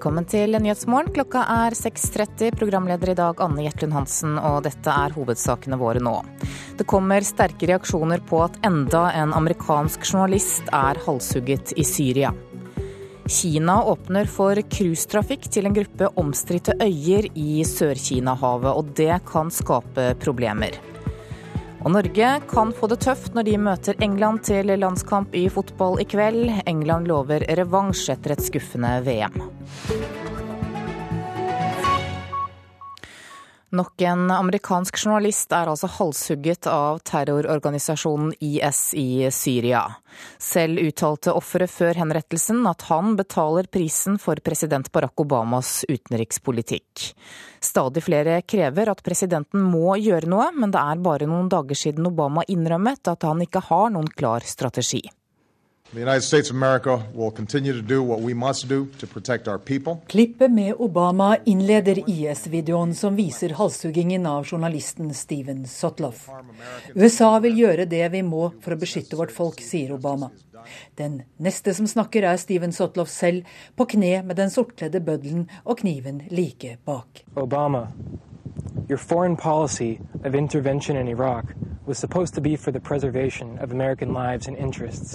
Velkommen til Nyhetsmorgen. Klokka er 6.30. Programleder i dag Anne Jetlund Hansen, og dette er hovedsakene våre nå. Det kommer sterke reaksjoner på at enda en amerikansk journalist er halshugget i Syria. Kina åpner for cruisetrafikk til en gruppe omstridte øyer i Sør-Kina-havet, og det kan skape problemer. Og Norge kan få det tøft når de møter England til landskamp i fotball i kveld. England lover revansj etter et skuffende VM. Nok en amerikansk journalist er altså halshugget av terrororganisasjonen IS i Syria. Selv uttalte offeret før henrettelsen at han betaler prisen for president Barack Obamas utenrikspolitikk. Stadig flere krever at presidenten må gjøre noe, men det er bare noen dager siden Obama innrømmet at han ikke har noen klar strategi. Klippet med Obama innleder IS-videoen som viser halshuggingen av journalisten Steven Sotloff. USA vil gjøre det vi må for å beskytte vårt folk, sier Obama. Den neste som snakker er Steven Sotloff selv, på kne med den sortkledde bøddelen og kniven like bak. Obama, your foreign policy of intervention in Iraq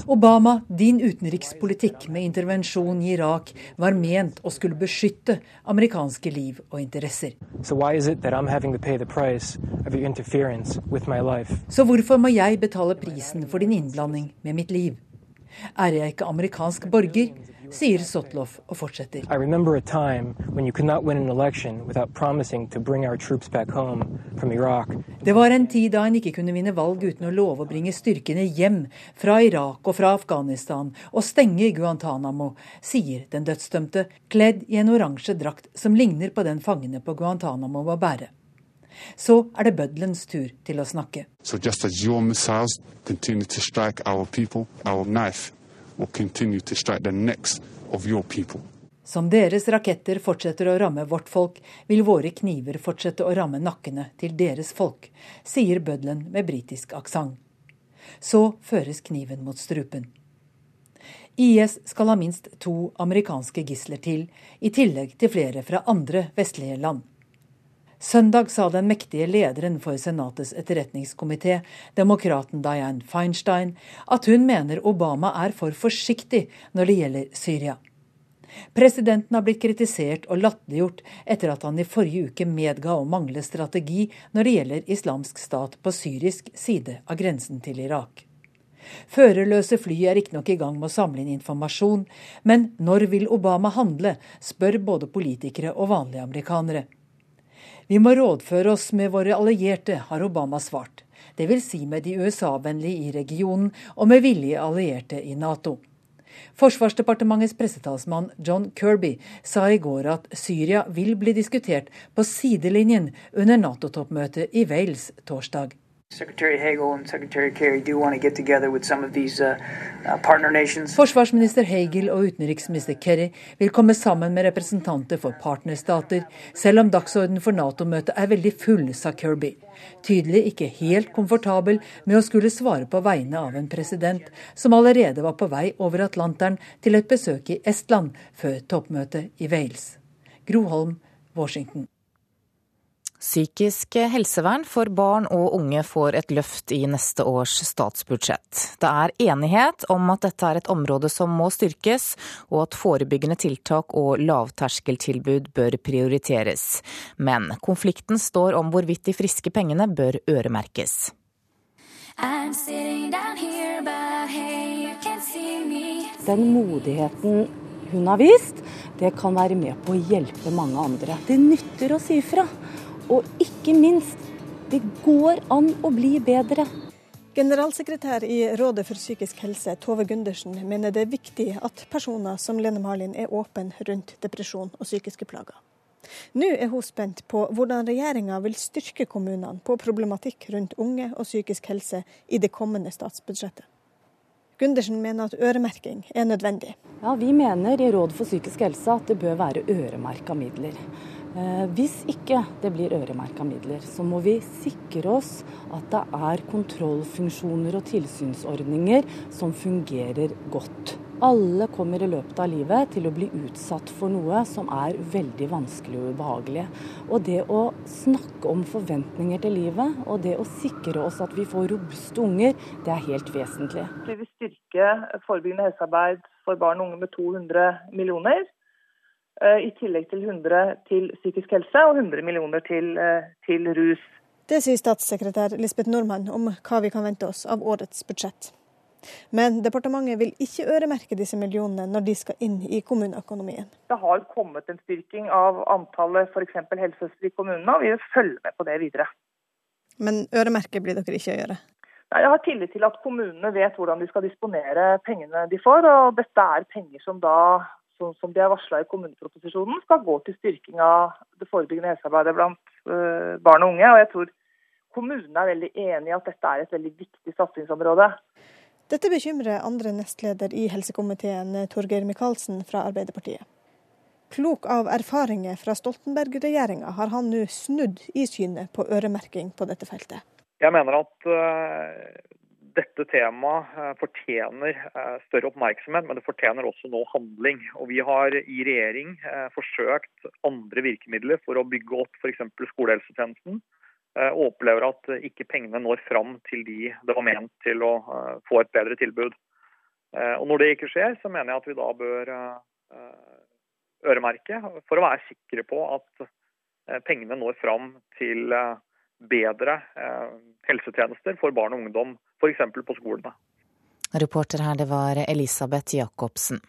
Obama, din utenrikspolitikk med intervensjon i Irak var ment å skulle beskytte amerikanske liv og interesser. Så hvorfor må jeg betale prisen for din innblanding med mitt liv? Er jeg ikke amerikansk borger? Sier Sotloff og fortsetter. Det var en tid da en ikke kunne vinne valg uten å love å bringe styrkene hjem fra Irak og fra Afghanistan og stenge Guantánamo, sier den dødsdømte, kledd i en oransje drakt som ligner på den fangene på Guantánamo må bære. Så er det bøddelens tur til å snakke. So just as your missiles continue to strike our people, our knife will continue to strike the necks Som deres raketter fortsetter å ramme vårt folk, vil våre kniver fortsette å ramme nakkene til deres folk, sier bøddelen med britisk aksent. Så føres kniven mot strupen. IS skal ha minst to amerikanske gisler til, i tillegg til flere fra andre vestlige land. Søndag sa den mektige lederen for Senatets etterretningskomité, demokraten Dianne Feinstein, at hun mener Obama er for forsiktig når det gjelder Syria. Presidenten har blitt kritisert og latterliggjort etter at han i forrige uke medga å mangle strategi når det gjelder islamsk stat på syrisk side av grensen til Irak. Førerløse fly er riktignok i gang med å samle inn informasjon, men når vil Obama handle, spør både politikere og vanlige amerikanere. Vi må rådføre oss med våre allierte, har Obama svart. Dvs. Si med de USA-vennlige i regionen og med villige allierte i Nato. Forsvarsdepartementets pressetalsmann John Kirby sa i går at Syria vil bli diskutert på sidelinjen under Nato-toppmøtet i Wales torsdag. Uh, uh. Forsvarsminister Hagel og utenriksminister Kerry vil komme sammen med representanter for partnerstater, selv om dagsordenen for Nato-møtet er veldig full, sa Kirby. Tydelig ikke helt komfortabel med å skulle svare på vegne av en president som allerede var på vei over Atlanteren til et besøk i Estland før toppmøtet i Wales. Groholm, Washington. Psykisk helsevern for barn og unge får et løft i neste års statsbudsjett. Det er enighet om at dette er et område som må styrkes, og at forebyggende tiltak og lavterskeltilbud bør prioriteres. Men konflikten står om hvorvidt de friske pengene bør øremerkes. Den modigheten hun har vist, det kan være med på å hjelpe mange andre. Det nytter å si fra. Og ikke minst, det går an å bli bedre. Generalsekretær i Rådet for psykisk helse, Tove Gundersen, mener det er viktig at personer som Lene Marlin er åpen rundt depresjon og psykiske plager. Nå er hun spent på hvordan regjeringa vil styrke kommunene på problematikk rundt unge og psykisk helse i det kommende statsbudsjettet. Gundersen mener at øremerking er nødvendig. Ja, Vi mener i Rådet for psykisk helse at det bør være øremerka midler. Eh, hvis ikke det blir øremerka midler, så må vi sikre oss at det er kontrollfunksjoner og tilsynsordninger som fungerer godt. Alle kommer i løpet av livet til å bli utsatt for noe som er veldig vanskelig og ubehagelig. Og det å snakke om forventninger til livet, og det å sikre oss at vi får robuste unger, det er helt vesentlig. Vi vil styrke forebyggende helsearbeid for barn og unge med 200 millioner. Eh, I tillegg til 100 til psykisk helse og 100 millioner til, eh, til rus. Det sier statssekretær Lisbeth Normann om hva vi kan vente oss av årets budsjett. Men departementet vil ikke øremerke disse millionene når de skal inn i kommuneøkonomien. Det har kommet en styrking av antallet f.eks. helsesøstre i kommunene, og vi vil følge med på det videre. Men øremerke blir dere ikke å gjøre? Nei, Jeg har tillit til at kommunene vet hvordan de skal disponere pengene de får. og Dette er penger som da, som de er varsla i kommuneproposisjonen, skal gå til styrking av det forebyggende helsearbeidet blant uh, barn og unge. og jeg tror kommunene er veldig enig i at dette er et veldig viktig satsingsområde. Dette bekymrer andre nestleder i helsekomiteen, Torgeir Micaelsen fra Arbeiderpartiet. Klok av erfaringer fra Stoltenberg-regjeringa har han nå snudd i synet på øremerking på dette feltet. Jeg mener at uh, dette temaet uh, fortjener uh, større oppmerksomhet, men det fortjener også nå handling. Og Vi har i regjering forsøkt andre virkemidler for å bygge opp f.eks. skolehelsetjenesten Eh, og opplever at ikke pengene når fram til de det var ment til å eh, få et bedre tilbud. Eh, og Når det ikke skjer, så mener jeg at vi da bør øremerke for å være sikre på at pengene når fram til bedre helsetjenester for barn og ungdom, f.eks. på skolene. Reporter her, det var Elisabeth Jacobsen.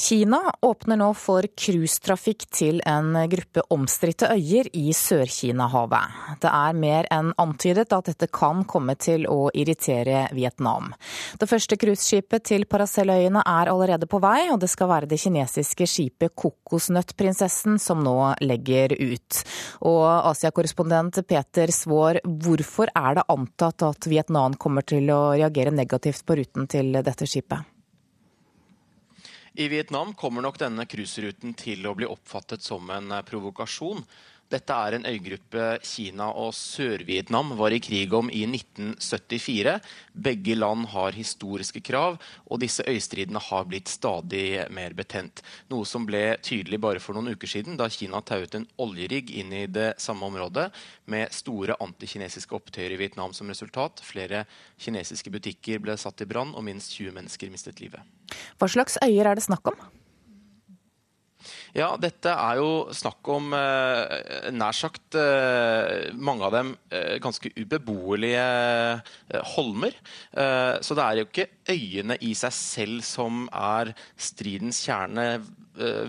Kina åpner nå for cruisetrafikk til en gruppe omstridte øyer i Sør-Kina-havet. Det er mer enn antydet at dette kan komme til å irritere Vietnam. Det første cruiseskipet til Paracelløyene er allerede på vei, og det skal være det kinesiske skipet Kokosnøttprinsessen som nå legger ut. Og Asia-korrespondent Peter Svaar, hvorfor er det antatt at Vietnam kommer til å reagere negativt på ruten til dette skipet? I Vietnam kommer nok denne cruiseruten til å bli oppfattet som en eh, provokasjon. Dette er en øygruppe Kina og Sør-Vietnam var i krig om i 1974. Begge land har historiske krav, og disse øystridene har blitt stadig mer betent. Noe som ble tydelig bare for noen uker siden, da Kina tauet en oljerigg inn i det samme området, med store antikinesiske opptøyer i Vietnam som resultat. Flere kinesiske butikker ble satt i brann, og minst 20 mennesker mistet livet. Hva slags øyer er det snakk om? Ja, dette er jo snakk om eh, nær sagt eh, mange av dem eh, ganske ubeboelige eh, holmer. Eh, så det er jo ikke øyene i seg selv som er stridens kjerne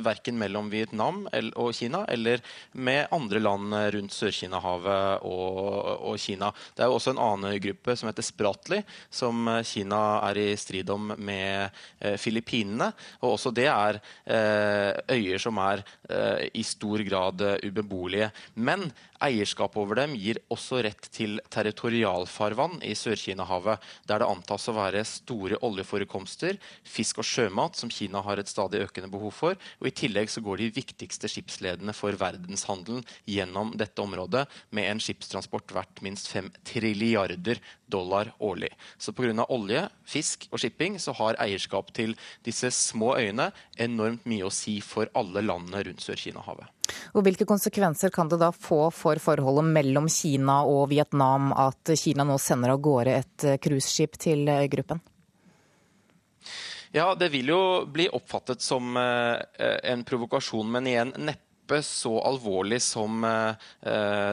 verken mellom Vietnam og Kina eller med andre land rundt Sør-Kina-havet og, og, Kina. Det er jo også en annen gruppe som heter Spratly, som Kina er i strid om med eh, Filippinene. Og også det er eh, øyer som er eh, i stor grad ubeboelige. Men Eierskap over dem gir også rett til territorialfarvann i Sør-Kina-havet, der det antas å være store oljeforekomster, fisk og sjømat, som Kina har et stadig økende behov for. Og I tillegg så går de viktigste skipsledene for verdenshandelen gjennom dette området, med en skipstransport verdt minst 5 trilliarder dollar årlig. Så pga. olje, fisk og shipping så har eierskap til disse små øyene enormt mye å si for alle landene rundt Sør-Kina-havet. Og Hvilke konsekvenser kan det da få for forholdet mellom Kina og Vietnam at Kina nå sender av gårde et cruiseskip til gruppen? Ja, Det vil jo bli oppfattet som eh, en provokasjon, men igjen neppe så alvorlig som uh,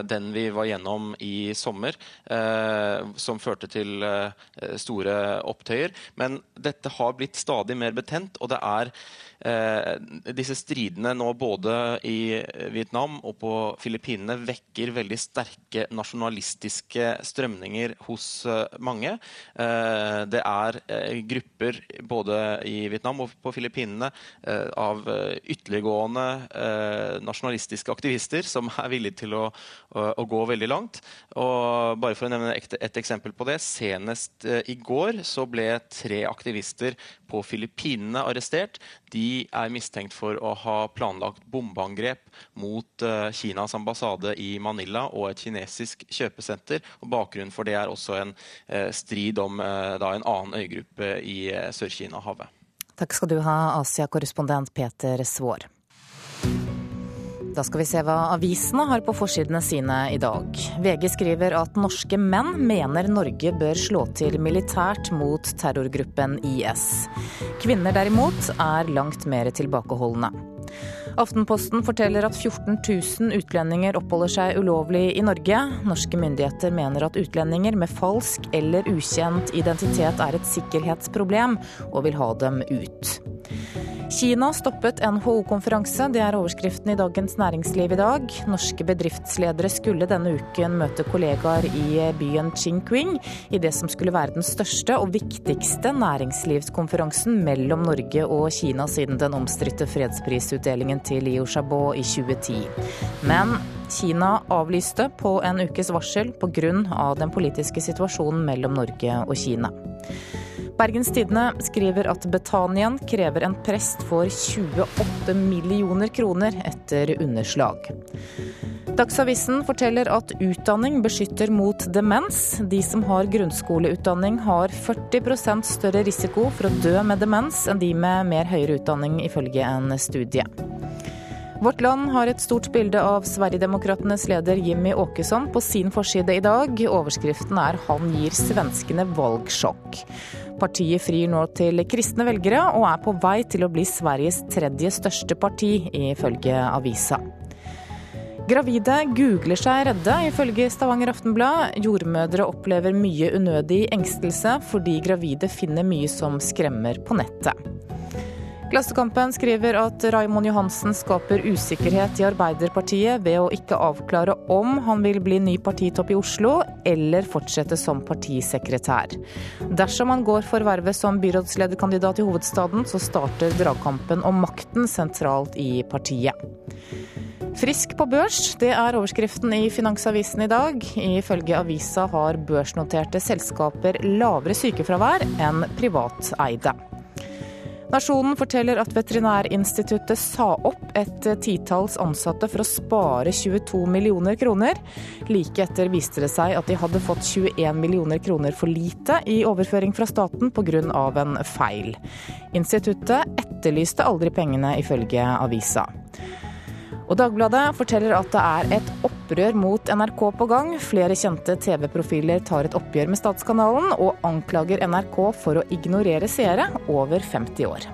den vi var gjennom i sommer, uh, som førte til uh, store opptøyer. Men dette har blitt stadig mer betent, og det er Eh, disse stridene nå både i Vietnam og på Filippinene vekker veldig sterke nasjonalistiske strømninger hos eh, mange. Eh, det er grupper både i Vietnam og på Filippinene av ytterliggående nasjonalistiske aktivister som er villige til å, å, gå veldig langt. Og bare for å nevne et eksempel på det. Senest i går så ble tre aktivister på Filippinene arrestert. De er mistenkt for å ha planlagt bombeangrep mot uh, Kinas ambassade i Manila og et kinesisk kjøpesenter. Og bakgrunnen for det er også en uh, strid om da, en annen øygruppe i Sør-Kina-havet. Takk skal du ha, Asia-korrespondent Peter Svaar. Da skal vi se hva avisene har på forsidene sine i dag. VG skriver at norske menn mener Norge bør slå til militært mot terrorgruppen IS. Kvinner derimot er langt mer tilbakeholdne. Aftenposten forteller at 14 000 utlendinger oppholder seg ulovlig i Norge. Norske myndigheter mener at utlendinger med falsk eller ukjent identitet er et sikkerhetsproblem, og vil ha dem ut. Kina stoppet NHO-konferanse, det er overskriften i Dagens Næringsliv i dag. Norske bedriftsledere skulle denne uken møte kollegaer i byen Qingqing i det som skulle være den største og viktigste næringslivskonferansen mellom Norge og Kina siden den omstridte fredsprisutdelingen til Liu Xiaobo i 2010. Men Kina avlyste på en ukes varsel pga. den politiske situasjonen mellom Norge og Kina. Bergens Tidende skriver at Betanien krever en prest for 28 millioner kroner etter underslag. Dagsavisen forteller at utdanning beskytter mot demens. De som har grunnskoleutdanning har 40 større risiko for å dø med demens enn de med mer høyere utdanning, ifølge en studie. Vårt Land har et stort bilde av Sverigedemokraternas leder Jimmy Åkesson på sin forside i dag. Overskriften er 'Han gir svenskene valgsjokk'. Partiet frir nå til kristne velgere, og er på vei til å bli Sveriges tredje største parti, ifølge avisa. Gravide googler seg redde, ifølge Stavanger Aftenblad. Jordmødre opplever mye unødig engstelse fordi gravide finner mye som skremmer på nettet. Klassekampen skriver at Raimond Johansen skaper usikkerhet i Arbeiderpartiet ved å ikke avklare om han vil bli ny partitopp i Oslo, eller fortsette som partisekretær. Dersom han går for vervet som byrådslederkandidat i hovedstaden, så starter dragkampen om makten sentralt i partiet. Frisk på børs, det er overskriften i Finansavisen i dag. Ifølge avisa har børsnoterte selskaper lavere sykefravær enn privateide. Nasjonen forteller at Veterinærinstituttet sa opp et titalls ansatte for å spare 22 millioner kroner. Like etter viste det seg at de hadde fått 21 millioner kroner for lite i overføring fra staten pga. en feil. Instituttet etterlyste aldri pengene, ifølge avisa. Og Dagbladet forteller at det er et opprør mot NRK på gang. Flere kjente TV-profiler tar et oppgjør med statskanalen, og anklager NRK for å ignorere seere over 50 år.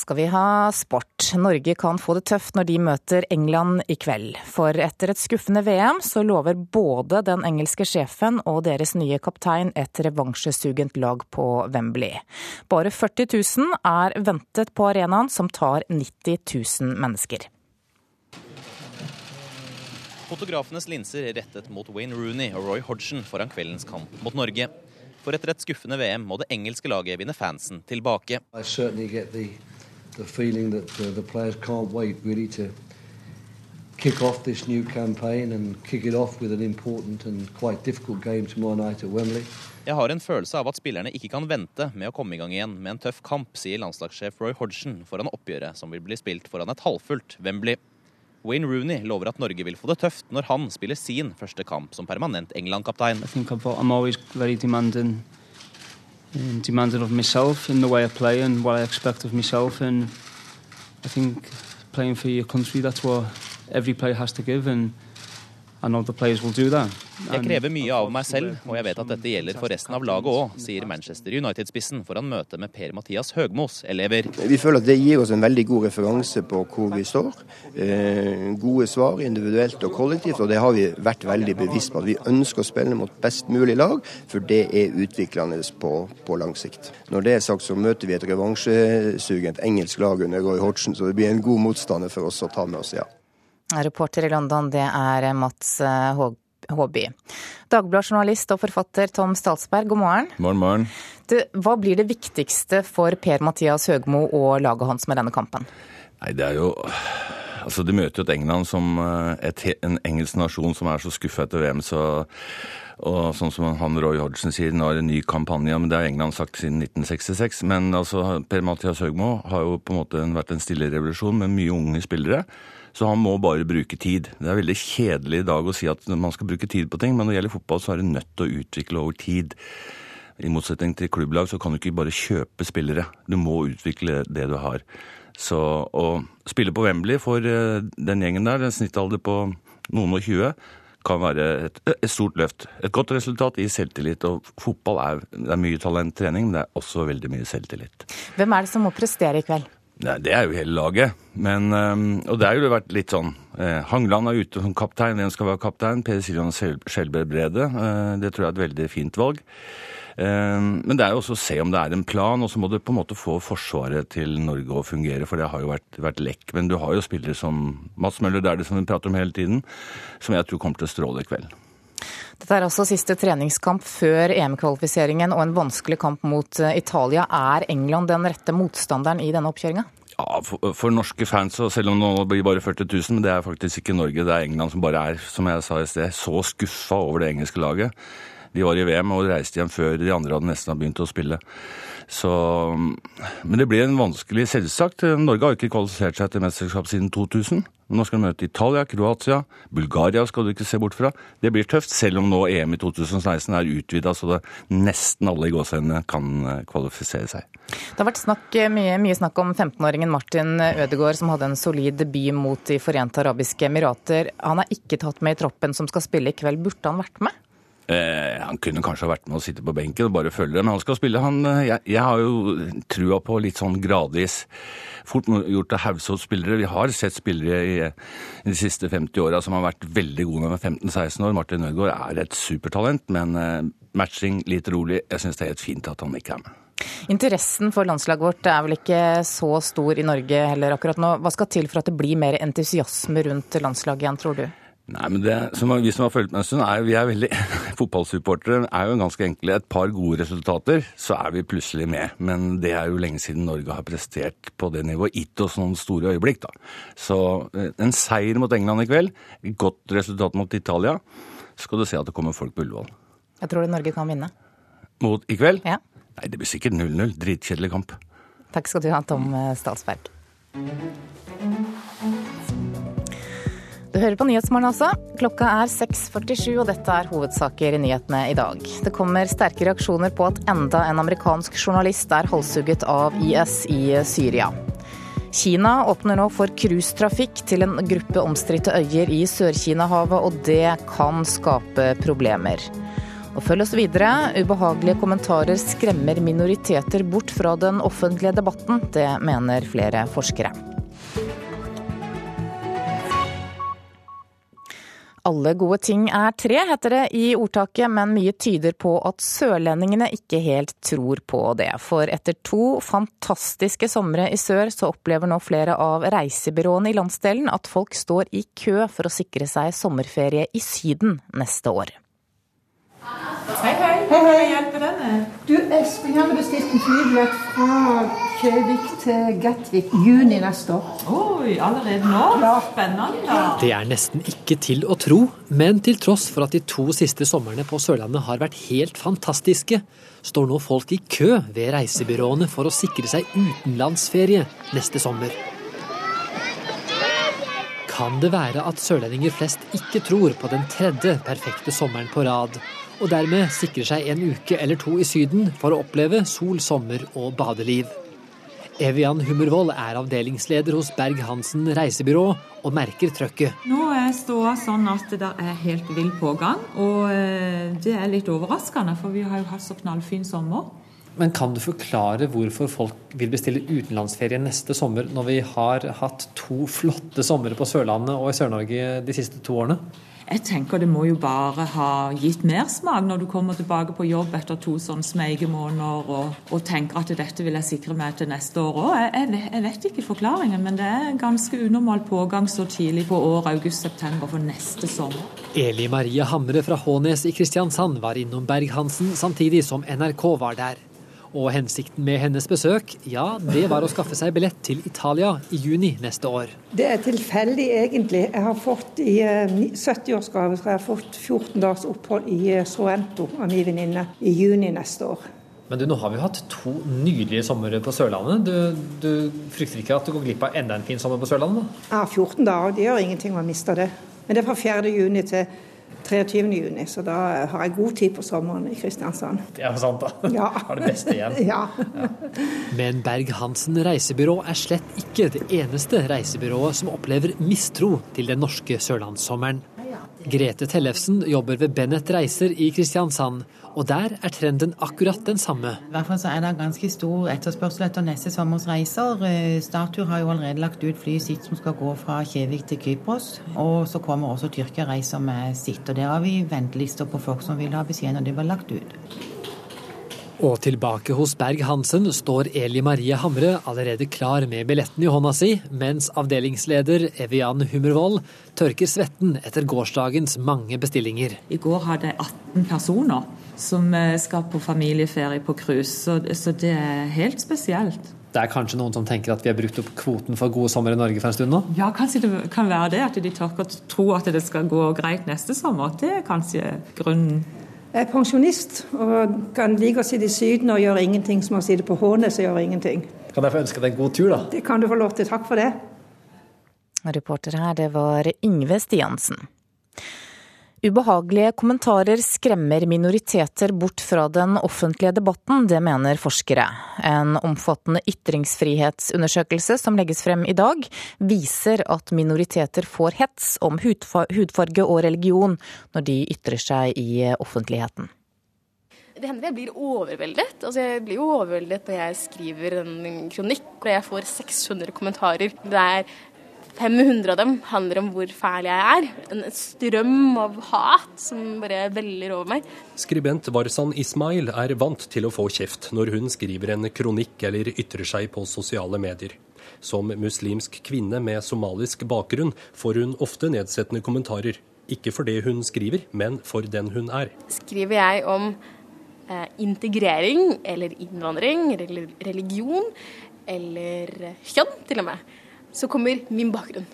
Skal vi ha sport. Norge kan få det tøft når de møter England i kveld. For etter et skuffende VM så lover både den engelske sjefen og deres nye kaptein et revansjesugent lag på Wembley. Bare 40 000 er ventet på arenaen, som tar 90 000 mennesker. Fotografenes linser rettet mot Wayne Rooney og Roy Hodgson foran kveldens kamp mot Norge. For etter et skuffende VM må det engelske laget vinne fansen tilbake the feeling that uh, the players can't wait really to kick off this new campaign and kick it off with an important and quite difficult game tomorrow night at Wembley. Jeg har en følelse av at spillerne ikke kan vente med å komme i gang igjen med en tøff kamp, sier landslagssjef Roy Hodgson foran oppgjøret som vil bli spilt foran et halvfullt Wembley. Wayne Rooney lover at Norge vil få det tøft når han spiller sin første kamp som permanent England-kaptein. And demanding of myself in the way I play and what I expect of myself. And I think playing for your country, that's what every player has to give. And Jeg krever mye av meg selv, og jeg vet at dette gjelder for resten av laget òg, sier Manchester United-spissen foran møtet med Per-Mathias Høgmos elever. Vi føler at det gir oss en veldig god referanse på hvor vi står. Eh, gode svar individuelt og kollektivt, og det har vi vært veldig bevisst på. At vi ønsker å spille mot best mulig lag, for det er utviklende på, på lang sikt. Når det er sagt, så møter vi et revansjesugent engelsk lag under Roy Hodgson, så det blir en god motstander for oss å ta med oss, ja. Reporter i London, det er Mats eh, Håby. Dagbladjournalist og forfatter Tom Statsberg, god morgen. Morgen, morgen. Du, hva blir det viktigste for Per-Mathias Høgmo og laget hans med denne kampen? Nei, det er jo altså De møter jo et England som et, en engelsk nasjon som er så skuffa etter VM. så og sånn som han Roy Hodgson sier, nå er det en ny kampanje. men Det har England sagt siden 1966. Men altså, Per-Mathias Høgmo har jo på en måte vært en stille revolusjon med mye unge spillere. Så han må bare bruke tid. Det er veldig kjedelig i dag å si at man skal bruke tid på ting, men når det gjelder fotball, så er det nødt til å utvikle over tid. I motsetning til klubblag så kan du ikke bare kjøpe spillere. Du må utvikle det du har. Så å spille på Wembley for eh, den gjengen der, en snittalder på noen og tjue, kan være et, et, stort løft. Et godt resultat i selvtillit. Og fotball er, det er mye talenttrening, men det er også veldig mye selvtillit. Hvem er det som må prestere i kveld? Nei, det er jo hele laget. Men, og det har jo vært litt sånn eh, Hangland er ute som kaptein. Hvem skal være kaptein? Peder Siljan Skjelbred Brede. Eh, det tror jeg er et veldig fint valg. Ehm, men det er jo også å se om det er en plan, og så må du på en måte få forsvaret til Norge å fungere, for det har jo vært, vært lekk. Men du har jo spillere som Mats Møller det er det som vi prater om hele tiden, som jeg tror kommer til å stråle i kveld. Dette er altså siste treningskamp før EM-kvalifiseringen og en vanskelig kamp mot eh, Italia. Er England den rette motstanderen i denne oppkjøringa? Ja, for, for, norske fans, og selv om nå blir bare 40 000, men det er faktisk ikke Norge. Det er England som bare er, som jeg sa i sted, så skuffa over det engelske laget. De var i VM og reiste hjem før de andre hadde nesten begynt å spille. Så, men det blir en vanskelig, selvsagt. Norge har ikke kvalifisert seg til mesterskap siden 2000. Nå skal de møte Italia, Kroatia, Bulgaria skal du ikke se bort fra. Det blir tøft, selv om nå EM i 2016 er utvida så det nesten alle i gåsehendene kan eh, kvalifisere seg. Det har vært snakk, mye, mye, snakk om 15-åringen Martin Ødegaard som hadde en solid debut mot De forente arabiske emirater. Han er ikke tatt med i troppen som skal spille i kveld. Burde han vært med? Eh, han kunne kanskje vært med å sitte på benken og bare følge det, men han skal spille. Han, eh, jeg, jeg, har jo trua på litt sånn gradvis fort gjort av hause opp spillere. Vi har sett spillere i, i de siste 50 åra som har vært veldig gode med 15-16 år. Martin Ødegaard er et supertalent, men eh, matching litt rolig. Jeg syns det er helt fint at han ikke er med. Interessen for landslaget vårt er vel ikke så stor i Norge heller akkurat nå. Hva skal til for at det blir mer entusiasme rundt landslaget igjen, tror du? Nei, men det, som Vi som har fulgt med en stund, er, vi er veldig Fotballsupportere er jo ganske enkle. Et par gode resultater, så er vi plutselig med. Men det er jo lenge siden Norge har prestert på det nivået. Gitt oss noen store øyeblikk, da. Så eh, en seier mot England i kveld, godt resultat mot Italia, så skal du se at det kommer folk på Ullevål. Jeg tror det Norge kan vinne. Mot i kveld? Ja. Nei, det blir sikkert 0-0. Dritkjedelig kamp. Takk skal du ha, Tom eh, Statsberg. Du hører på Nyhetsmorgen altså. Klokka er 6.47, og dette er hovedsaker i nyhetene i dag. Det kommer sterke reaksjoner på at enda en amerikansk journalist er halshugget av IS i Syria. Kina åpner nå for cruisetrafikk til en gruppe omstridte øyer i Sør-Kina-havet, og det kan skape problemer. Og følg oss videre. Ubehagelige kommentarer skremmer minoriteter bort fra den offentlige debatten. Det mener flere forskere. Alle gode ting er tre, heter det i ordtaket, men mye tyder på at sørlendingene ikke helt tror på det. For etter to fantastiske somre i sør, så opplever nå flere av reisebyråene i landsdelen at folk står i kø for å sikre seg sommerferie i Syden neste år. Hei, hei. hei, hei. hjelper deg med? Du, jeg har bestilt en flybillett fra Kjøvik til Gatvik juni neste år. Oi, allerede nå? Ja. Spennende. Det er nesten ikke til å tro, men til tross for at de to siste somrene på Sørlandet har vært helt fantastiske, står nå folk i kø ved reisebyråene for å sikre seg utenlandsferie neste sommer. Kan det være at sørlendinger flest ikke tror på den tredje perfekte sommeren på rad, og dermed sikrer seg en uke eller to i Syden for å oppleve sol, sommer og badeliv? Evian Hummervoll er avdelingsleder hos Berg-Hansen reisebyrå og merker trøkket. Nå er ståa sånn at det er helt vill pågang, og eh, det er litt overraskende, for vi har jo hatt så knallfin sommer. Men kan du forklare hvorfor folk vil bestille utenlandsferie neste sommer, når vi har hatt to flotte somre på Sørlandet og i Sør-Norge de siste to årene? Jeg tenker det må jo bare ha gitt mersmak når du kommer tilbake på jobb etter to sånne smeigemåneder og, og tenker at dette vil jeg sikre meg til neste år òg. Jeg, jeg, vet ikke forklaringen, men det er ganske unormal pågang så tidlig på år august-september, for neste sommer. Eli Marie Hamre fra Hånes i Kristiansand var innom Berg-Hansen samtidig som NRK var der. Og hensikten med hennes besøk, ja, det var å skaffe seg billett til Italia i juni neste år. Det er tilfeldig, egentlig. Jeg har fått i 70-årsgave så jeg har fått 14 dagers opphold i Sorrento av min venninne i juni neste år. Men du, nå har vi hatt to nydelige somre på Sørlandet. Du, du, frykter ikke at du går glipp av enda en fin sommer på Sørlandet? da? Ja, 14 dager. Det gjør ingenting om man mister det. Men det er fra 4. juni til 23. juni, så da har jeg god tid på sommeren i Kristiansand. Det er sant, da. Ja. Har det beste igjen. Ja. Men Berg-Hansen reisebyrå er slett ikke det eneste reisebyrået som opplever mistro til den norske sørlandssommeren. Grete Tellefsen jobber ved Bennett Reiser i Kristiansand, og der er trenden akkurat den samme. I hvert fall så er det ganske stor etterspørsel etter neste sommers reiser. Statur Startur har jo allerede lagt ut flyet sitt som skal gå fra Kjevik til Kypros. Og så kommer også Tyrkia reiser med sitt. Og der har vi ventelister på folk som vil ha beskjed når det blir lagt ut. Og tilbake hos Berg-Hansen står Eli Marie Hamre allerede klar med billetten i hånda si, mens avdelingsleder Evian Hummervoll tørker svetten etter gårsdagens mange bestillinger. I går hadde jeg 18 personer som eh, skal på familieferie på cruise, så, så det er helt spesielt. Det er kanskje noen som tenker at vi har brukt opp kvoten for gode sommer i Norge for en stund nå? Ja, kanskje det kan være det, at de tør å tro at det skal gå greit neste sommer. Det er kanskje grunnen. Jeg er pensjonist og kan like å sitte i Syden og gjøre ingenting som å sitte på Hånes og gjøre ingenting. Kan jeg få ønske deg en god tur, da? Det kan du få lov til. Takk for det. Reporter her, det var Yngve Stiansen. Ubehagelige kommentarer skremmer minoriteter bort fra den offentlige debatten, det mener forskere. En omfattende ytringsfrihetsundersøkelse som legges frem i dag, viser at minoriteter får hets om hudfarge og religion når de ytrer seg i offentligheten. Det hender jeg blir overveldet. Altså, jeg blir jo overveldet når jeg skriver en kronikk og jeg får 600 kommentarer. Det er 500 av dem handler om hvor fæl jeg er. En strøm av hat som bare veller over meg. Skribent Warsan Ismail er vant til å få kjeft når hun skriver en kronikk eller ytrer seg på sosiale medier. Som muslimsk kvinne med somalisk bakgrunn får hun ofte nedsettende kommentarer. Ikke for det hun skriver, men for den hun er. Skriver jeg om eh, integrering eller innvandring eller religion eller kjønn til og med, så kommer min bakgrunn.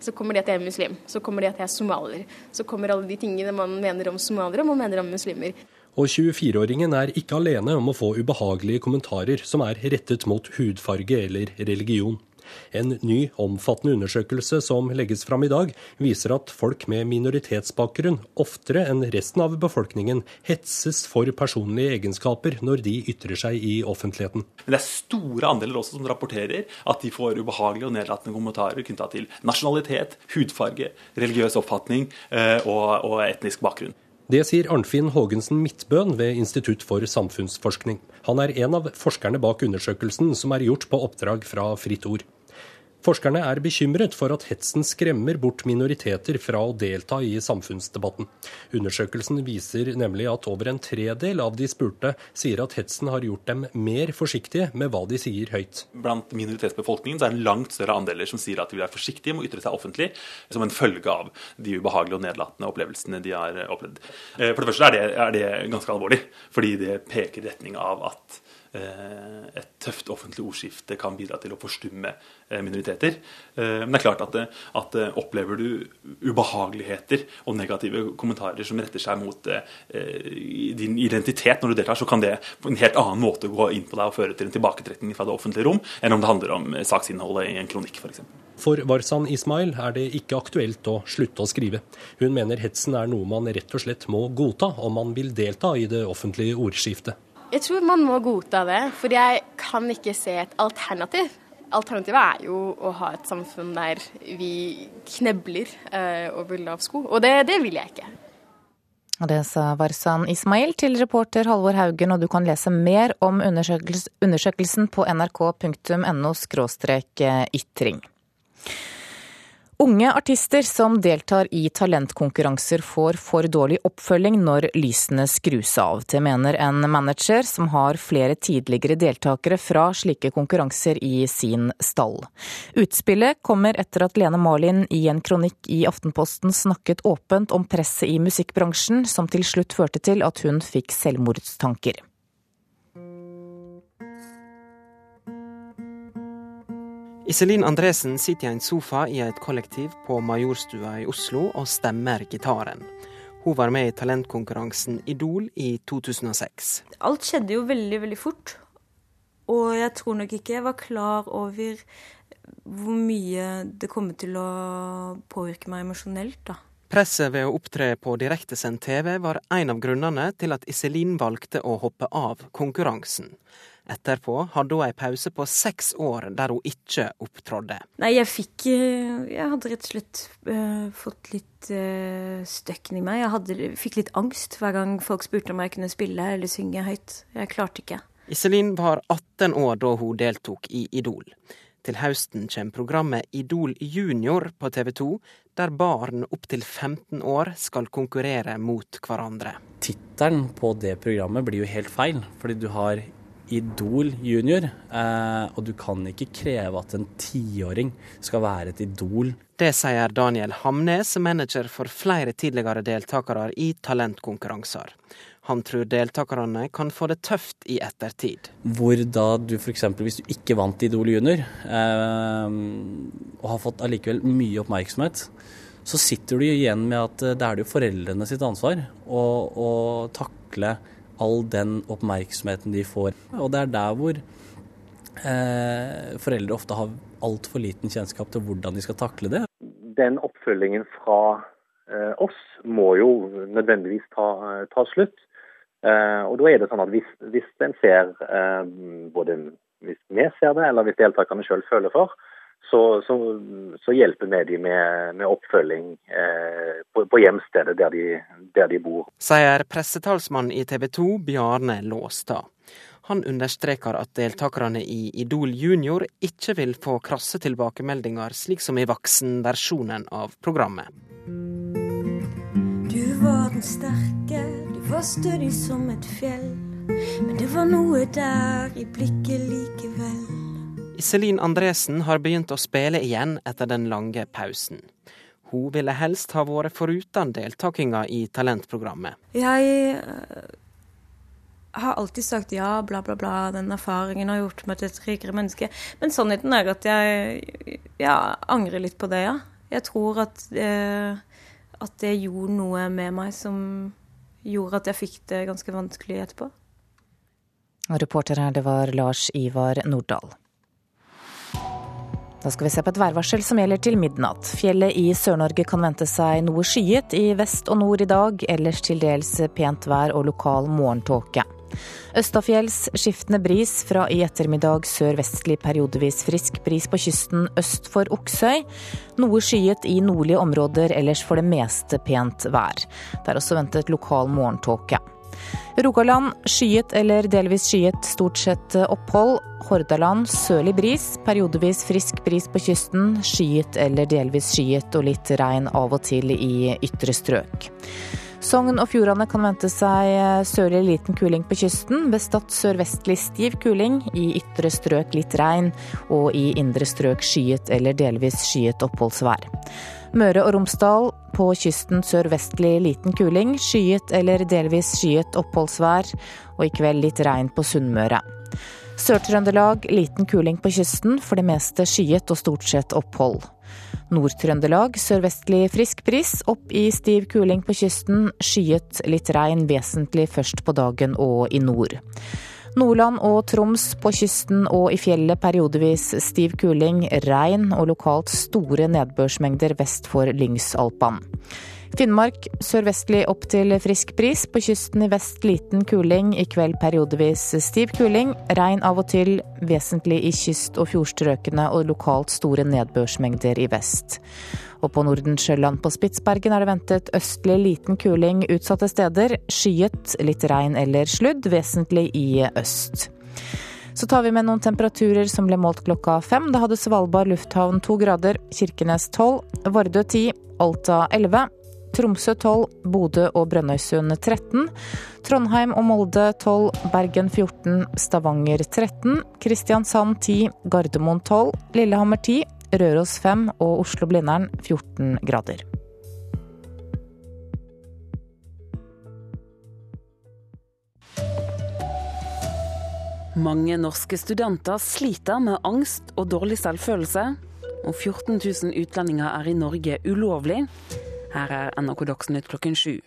Så kommer det at jeg er muslim. Så kommer det at jeg er somalier. Så kommer alle de tingene man mener om somaliere, og man mener om muslimer. Og 24-åringen er ikke alene om å få ubehagelige kommentarer som er rettet mot hudfarge eller religion. En ny, omfattende undersøkelse som legges fram i dag, viser at folk med minoritetsbakgrunn oftere enn resten av befolkningen hetses for personlige egenskaper når de ytrer seg i offentligheten. Men det er store andeler også som rapporterer at de får ubehagelige og nedlatende kommentarer knytta til nasjonalitet, hudfarge, religiøs oppfatning eh, og, og etnisk bakgrunn. Det sier Arnfinn Haagensen Midtbøen ved Institutt for samfunnsforskning. Han er en av forskerne bak undersøkelsen som er gjort på oppdrag fra Fritt Ord. Forskerne er bekymret for at hetsen skremmer bort minoriteter fra å delta i samfunnsdebatten. Undersøkelsen viser nemlig at over en tredel av de spurte sier at hetsen har gjort dem mer forsiktige med hva de sier høyt. Blant minoritetsbefolkningen er det en langt større andeler som sier at de vil være forsiktige med å ytre seg offentlig, som en følge av de ubehagelige og nedlatende opplevelsene de har opplevd. Eh, for det første er det, er det ganske alvorlig, fordi det peker i retning av at et tøft offentlig ordskifte kan bidra til å forstumme eh, minoriteter. Eh, men det er klart at, at opplever du ubehageligheter og negative kommentarer som retter seg mot din identitet når du deltar, så kan det på en helt annen måte gå inn på deg og føre til en tilbaketrekning fra det offentlige rom, enn om det handler om saksinnholdet i en kronikk f.eks. For Warsan Ismail er det ikke aktuelt å slutte å skrive. Hun mener hetsen er noe man rett og slett må godta om man vil delta i det offentlige ordskiftet. Jeg tror man må godta det, for jeg kan ikke se et alternativ. Alternativet er jo å ha et samfunn der vi knebler eh, over lav sko, og det, det vil jeg ikke. Og Det sa Warsan Ismail til reporter Halvor Haugen, og du kan lese mer om undersøkelsen på nrk.no ytring. Unge artister som deltar i talentkonkurranser får for dårlig oppfølging når lysene skrus av. Det mener en manager som har flere tidligere deltakere fra slike konkurranser i sin stall. Utspillet kommer etter at Lene Marlin i en kronikk i Aftenposten snakket åpent om presset i musikkbransjen, som til slutt førte til at hun fikk selvmordstanker. Iselin Andresen sitter i en sofa i et kollektiv på Majorstua i Oslo og stemmer gitaren. Hun var med i talentkonkurransen Idol i 2006. Alt skjedde jo veldig, veldig fort. Og jeg tror nok ikke jeg var klar over hvor mye det kommer til å påvirke meg emosjonelt, da. Presset ved å opptre på direktesendt TV var en av grunnene til at Iselin valgte å hoppe av konkurransen. Etterpå hadde hun ei pause på seks år der hun ikke opptrådde. Nei, jeg fikk eh, Jeg hadde rett og slett uh, fått litt uh, støkken i meg. Jeg hadde, fikk litt angst hver gang folk spurte om jeg kunne spille eller synge høyt. Jeg klarte ikke. Iselin var 18 år da hun deltok i Idol. Til høsten kommer programmet Idol junior på TV 2, der barn opptil 15 år skal konkurrere mot hverandre. Tittelen på det programmet blir jo helt feil, fordi du har Idol junior, eh, og du kan ikke kreve at en tiåring skal være et idol. Det sier Daniel Hamnes, manager for flere tidligere deltakere i talentkonkurranser. Han tror deltakerne kan få det tøft i ettertid. Hvor da du f.eks. hvis du ikke vant Idol junior, eh, og har fått allikevel mye oppmerksomhet, så sitter du igjen med at eh, det er jo foreldrene sitt ansvar å, å takle all den oppmerksomheten de får. Og det er der hvor eh, foreldre ofte har altfor liten kjennskap til hvordan de skal takle det. Den oppfølgingen fra eh, oss må jo nødvendigvis ta, ta slutt. Eh, og da er det sånn at hvis, hvis en ser, eh, både hvis vi ser det, eller hvis deltakerne sjøl føler for, så, så, så, hjelper vi dem med, med oppfølging eh, på, på, hjemstedet der de, der de bor. Sier pressetalsmann i TV 2 Bjarne Låstad. Han understreker at deltakerne i Idol junior ikke vil få krasse tilbakemeldinger, slik som i voksenversjonen av programmet. Du var den sterke, du var stødig som et fjell. Men det var noe der i blikket likevel. Iselin Andresen har begynt å spille igjen etter den lange pausen. Hun ville helst ha vært foruten deltakinga i talentprogrammet. Jeg eh, har alltid sagt ja, bla, bla, bla. Den erfaringen har gjort meg til et rikere menneske. Men sannheten er at jeg ja, angrer litt på det, ja. Jeg tror at, eh, at det gjorde noe med meg som gjorde at jeg fikk det ganske vanskelig etterpå. Reporter her, det var Lars Ivar Nordahl. Da skal vi se på et værvarsel som gjelder til midnatt. Fjellet i Sør-Norge kan vente seg noe skyet i vest og nord i dag, ellers til dels pent vær og lokal morgentåke. Østafjells skiftende bris, fra i ettermiddag sørvestlig periodevis frisk bris på kysten øst for Oksøy. Noe skyet i nordlige områder, ellers for det meste pent vær. Det er også ventet lokal morgentåke. Rogaland skyet eller delvis skyet, stort sett opphold. Hordaland sørlig bris, periodevis frisk bris på kysten. Skyet eller delvis skyet og litt regn av og til i ytre strøk. Sogn og Fjordane kan vente seg sørlig liten kuling på kysten. Ved Stad sørvestlig stiv kuling. I ytre strøk litt regn, og i indre strøk skyet eller delvis skyet oppholdsvær. Møre og Romsdal på kysten sørvestlig liten kuling. Skyet eller delvis skyet oppholdsvær, og i kveld litt regn på Sunnmøre. Sør-Trøndelag liten kuling på kysten, for det meste skyet og stort sett opphold. Nord-Trøndelag sørvestlig frisk bris, opp i stiv kuling på kysten. Skyet, litt regn vesentlig først på dagen og i nord. Nordland og Troms på kysten og i fjellet periodevis stiv kuling, regn og lokalt store nedbørsmengder vest for Lyngsalpan. Finnmark sørvestlig opp til frisk bris. På kysten i vest liten kuling. I kveld periodevis stiv kuling. Regn av og til, vesentlig i kyst- og fjordstrøkene og lokalt store nedbørsmengder i vest. Og på Nordensjøland på Spitsbergen er det ventet østlig liten kuling utsatte steder. Skyet, litt regn eller sludd, vesentlig i øst. Så tar vi med noen temperaturer som ble målt klokka fem. Da hadde Svalbard lufthavn to grader, Kirkenes tolv, Vardø ti, Alta elleve. Tromsø 12, Bodø og Brønnøysund 13. Trondheim og Molde 12, Bergen 14, Stavanger 13. Kristiansand 10, Gardermoen 12, Lillehammer 10, Røros 5 og Oslo-Blindern 14 grader. Mange norske studenter sliter med angst og dårlig selvfølelse. Og 14 000 utlendinger er i Norge ulovlig. Her er NRK Dagsnytt klokken sju.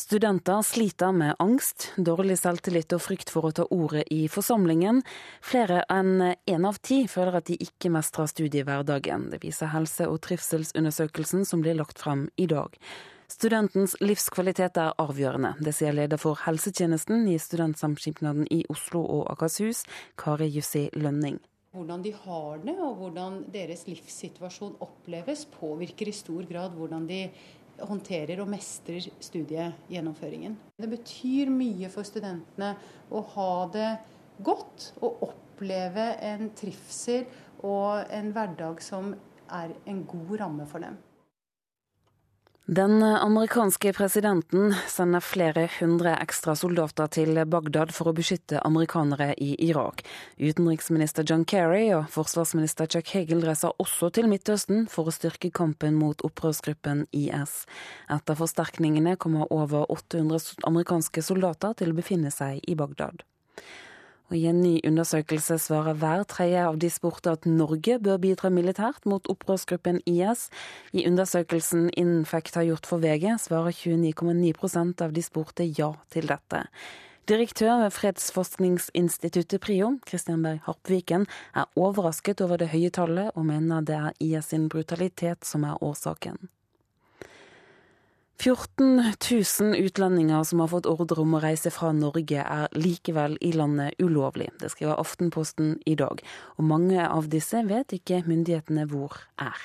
Studenter sliter med angst, dårlig selvtillit og frykt for å ta ordet i forsamlingen. Flere enn én av ti føler at de ikke mestrer studiehverdagen. Det viser helse- og trivselsundersøkelsen som blir lagt frem i dag. Studentens livskvalitet er avgjørende. Det sier leder for helsetjenesten i Studentsamskipnaden i Oslo og Akershus, Kari Jussi Lønning. Hvordan de har det og hvordan deres livssituasjon oppleves, påvirker i stor grad hvordan de håndterer og mestrer studiegjennomføringen. Det betyr mye for studentene å ha det godt og oppleve en trivsel og en hverdag som er en god ramme for dem. Den amerikanske presidenten sender flere hundre ekstra soldater til Bagdad for å beskytte amerikanere i Irak. Utenriksminister John Kerry og forsvarsminister Chuck Hagel reiser også til Midtøsten for å styrke kampen mot opprørsgruppen IS. Etter forsterkningene kommer over 800 amerikanske soldater til å befinne seg i Bagdad. Og I en ny undersøkelse svarer hver tredje av de spurte at Norge bør bidra militært mot opprørsgruppen IS. I undersøkelsen Infect har gjort for VG, svarer 29,9 av de spurte ja til dette. Direktør ved fredsforskningsinstituttet PRIO, Kristian Berg Harpviken, er overrasket over det høye tallet, og mener det er IS sin brutalitet som er årsaken. 14 000 utlendinger som har fått ordre om å reise fra Norge, er likevel i landet ulovlig. Det skriver Aftenposten i dag. Og mange av disse vet ikke myndighetene hvor er.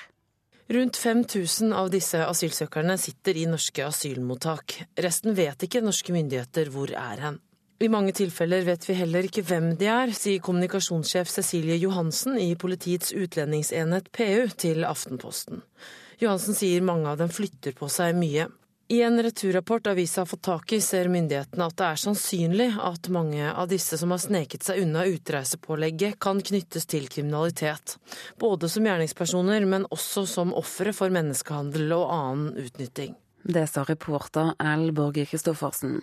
Rundt 5000 av disse asylsøkerne sitter i norske asylmottak. Resten vet ikke norske myndigheter hvor er hen. I mange tilfeller vet vi heller ikke hvem de er, sier kommunikasjonssjef Cecilie Johansen i Politiets utlendingsenhet PU til Aftenposten. Johansen sier mange av dem flytter på seg mye. I en returrapport avisa har fått tak i, ser myndighetene at det er sannsynlig at mange av disse som har sneket seg unna utreisepålegget, kan knyttes til kriminalitet. Både som gjerningspersoner, men også som ofre for menneskehandel og annen utnytting. Det sa reporter L. Borge Christoffersen.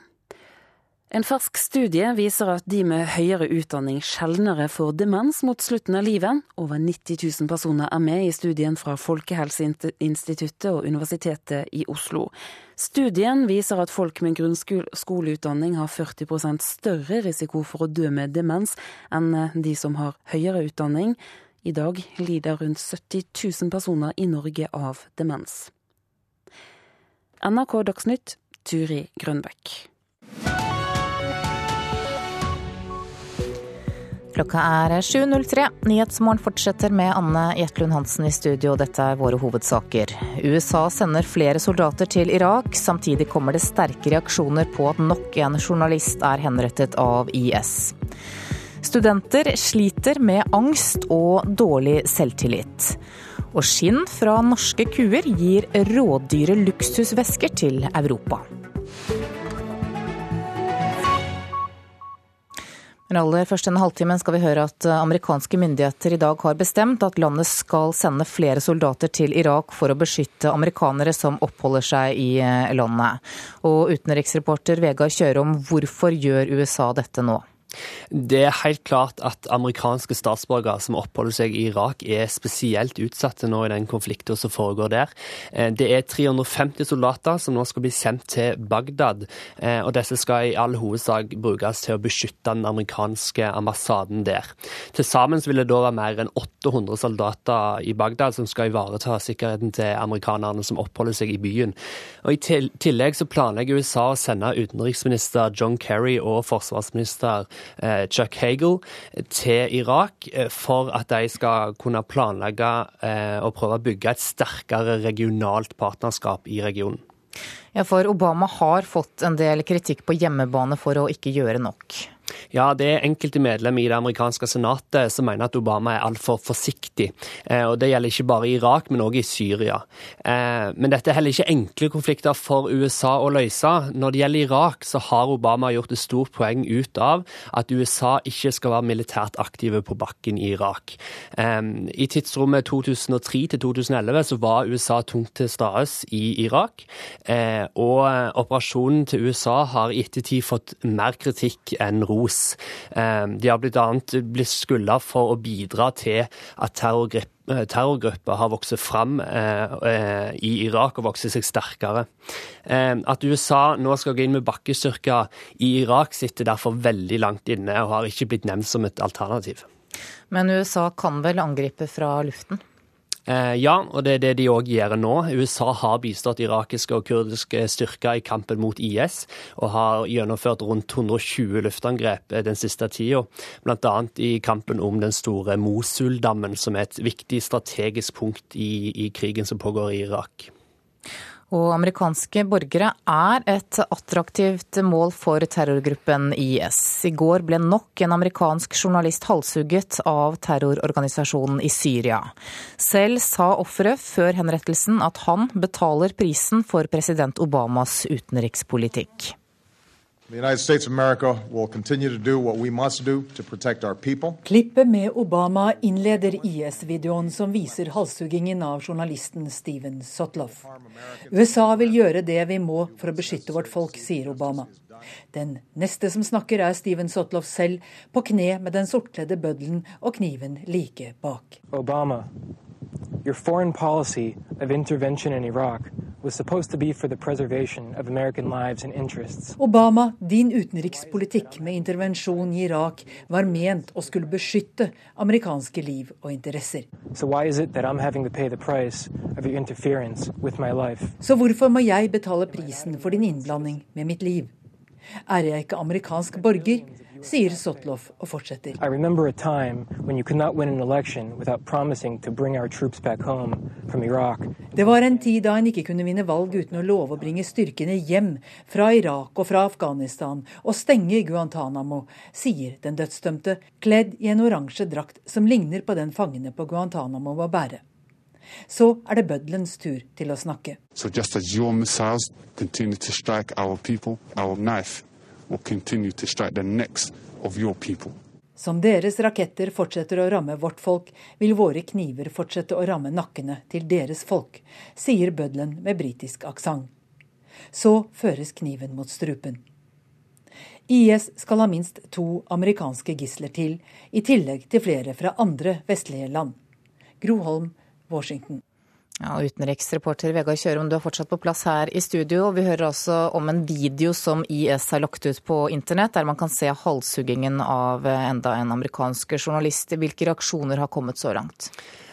En fersk studie viser at de med høyere utdanning sjeldnere får demens mot slutten av livet. Over 90 000 personer er med i studien fra Folkehelseinstituttet og Universitetet i Oslo. Studien viser at folk med grunnskoleutdanning har 40% større risiko for å dø med demens enn de som har høyere utdanning. I dag lider rundt 70 000 personer i Norge av demens. NRK Dagsnytt, Turi Grønbekk. Klokka er 7.03. Nyhetsmorgen fortsetter med Anne Jetlund Hansen i studio. Dette er våre hovedsaker. USA sender flere soldater til Irak. Samtidig kommer det sterke reaksjoner på at nok en journalist er henrettet av IS. Studenter sliter med angst og dårlig selvtillit. Og skinn fra norske kuer gir rådyre luksusvesker til Europa. Men aller først denne halvtimen skal vi høre at eh, amerikanske myndigheter i dag har bestemt at landet skal sende flere soldater til Irak for å beskytte amerikanere som oppholder seg i eh, landet. Og utenriksreporter Vegard Kjørom, hvorfor gjør USA dette nå? Det er helt klart at amerikanske statsborgere som oppholder seg i Irak, er spesielt utsatte nå i den konflikten som foregår der. Eh, det er 350 soldater som nå skal bli sendt til Bagdad, eh, og disse skal i all hovedsak brukes til å beskytte den amerikanske ambassaden der. Til sammen vil det da være mer enn 800 soldater i Bagdad som skal ivareta sikkerheten til amerikanerne som oppholder seg i byen. Og I tillegg så planlegger USA å sende utenriksminister John Kerry og forsvarsminister Chuck Hagel til Irak eh, for at de skal kunne planlegge eh, og prøve å bygge et sterkere regionalt partnerskap i regionen. Ja, for Obama har fått en del kritikk på hjemmebane for å ikke gjøre nok. Ja, det er enkelte medlemmer i det amerikanske senatet som mener at Obama er altfor forsiktig. Eh, og Det gjelder ikke bare i Irak, men òg i Syria. Eh, men dette er heller ikke enkle konflikter for USA å løse. Når det gjelder Irak, så har Obama gjort et stort poeng ut av at USA ikke skal være militært aktive på bakken i Irak. Eh, I tidsrommet 2003 til 2011 så var USA tungt til stede i Irak. Og operasjonen til USA har i ettertid fått mer kritikk enn ros. De har bl.a. blitt skylda for å bidra til at terrorgrupper har vokst fram i Irak og vokst seg sterkere. At USA nå skal gå inn med bakkestyrker i Irak, sitter derfor veldig langt inne og har ikke blitt nevnt som et alternativ. Men USA kan vel angripe fra luften? Eh, ja, og det er det de òg gjør nå. USA har bistått irakiske og kurdiske styrker i kampen mot IS, og har gjennomført rundt 120 luftangrep eh, den siste tida. Bl.a. i kampen om den store Mosul-dammen, som er et viktig strategisk punkt i, i krigen som pågår i Irak. Og amerikanske borgere er et attraktivt mål for terrorgruppen IS. I går ble nok en amerikansk journalist halshugget av terrororganisasjonen i Syria. Selv sa offeret før henrettelsen at han betaler prisen for president Obamas utenrikspolitikk. Klippet med Obama innleder IS-videoen som viser halshuggingen av journalisten Steven Sotloff. USA vil gjøre det vi må for å beskytte vårt folk, sier Obama. Den neste som snakker er Steven Sotloff selv, på kne med den sortkledde bøddelen og kniven like bak. Obama, your foreign policy of intervention in Iraq was supposed to be for the preservation of American lives and interests. Obama, din utenrikspolitikk med intervensjon i Irak var ment å skulle beskytte amerikanske liv og interesser. So why is it that I'm having to pay the price of your interference with my life? Så hvorfor må jeg betale prisen for din innblanding med mitt liv? Er jeg ikke amerikansk borger? sier Sotloff og fortsetter. Det var en tid da en ikke kunne vinne valg uten å love å bringe styrkene hjem fra Irak og fra Afghanistan og stenge Guantánamo, sier den dødsdømte, kledd i en oransje drakt som ligner på den fangene på Guantánamo må bære. Så er det bøddelens tur til å snakke. So just as your missiles continue to strike our people, our knife will continue to strike the necks of your people. Som deres raketter fortsetter å ramme vårt folk, vil våre kniver fortsette å ramme nakkene til deres folk, sier bøddelen med britisk aksent. Så føres kniven mot strupen. IS skal ha minst to amerikanske gisler til, i tillegg til flere fra andre vestlige land. Groholm, Washington. Ja, Utenriksreporter Vegard Kjørum, du er fortsatt på plass her i studio. Vi hører også om en video som IS har lagt ut på internett, der man kan se halshuggingen av enda en amerikansk journalist. Hvilke reaksjoner har kommet så langt?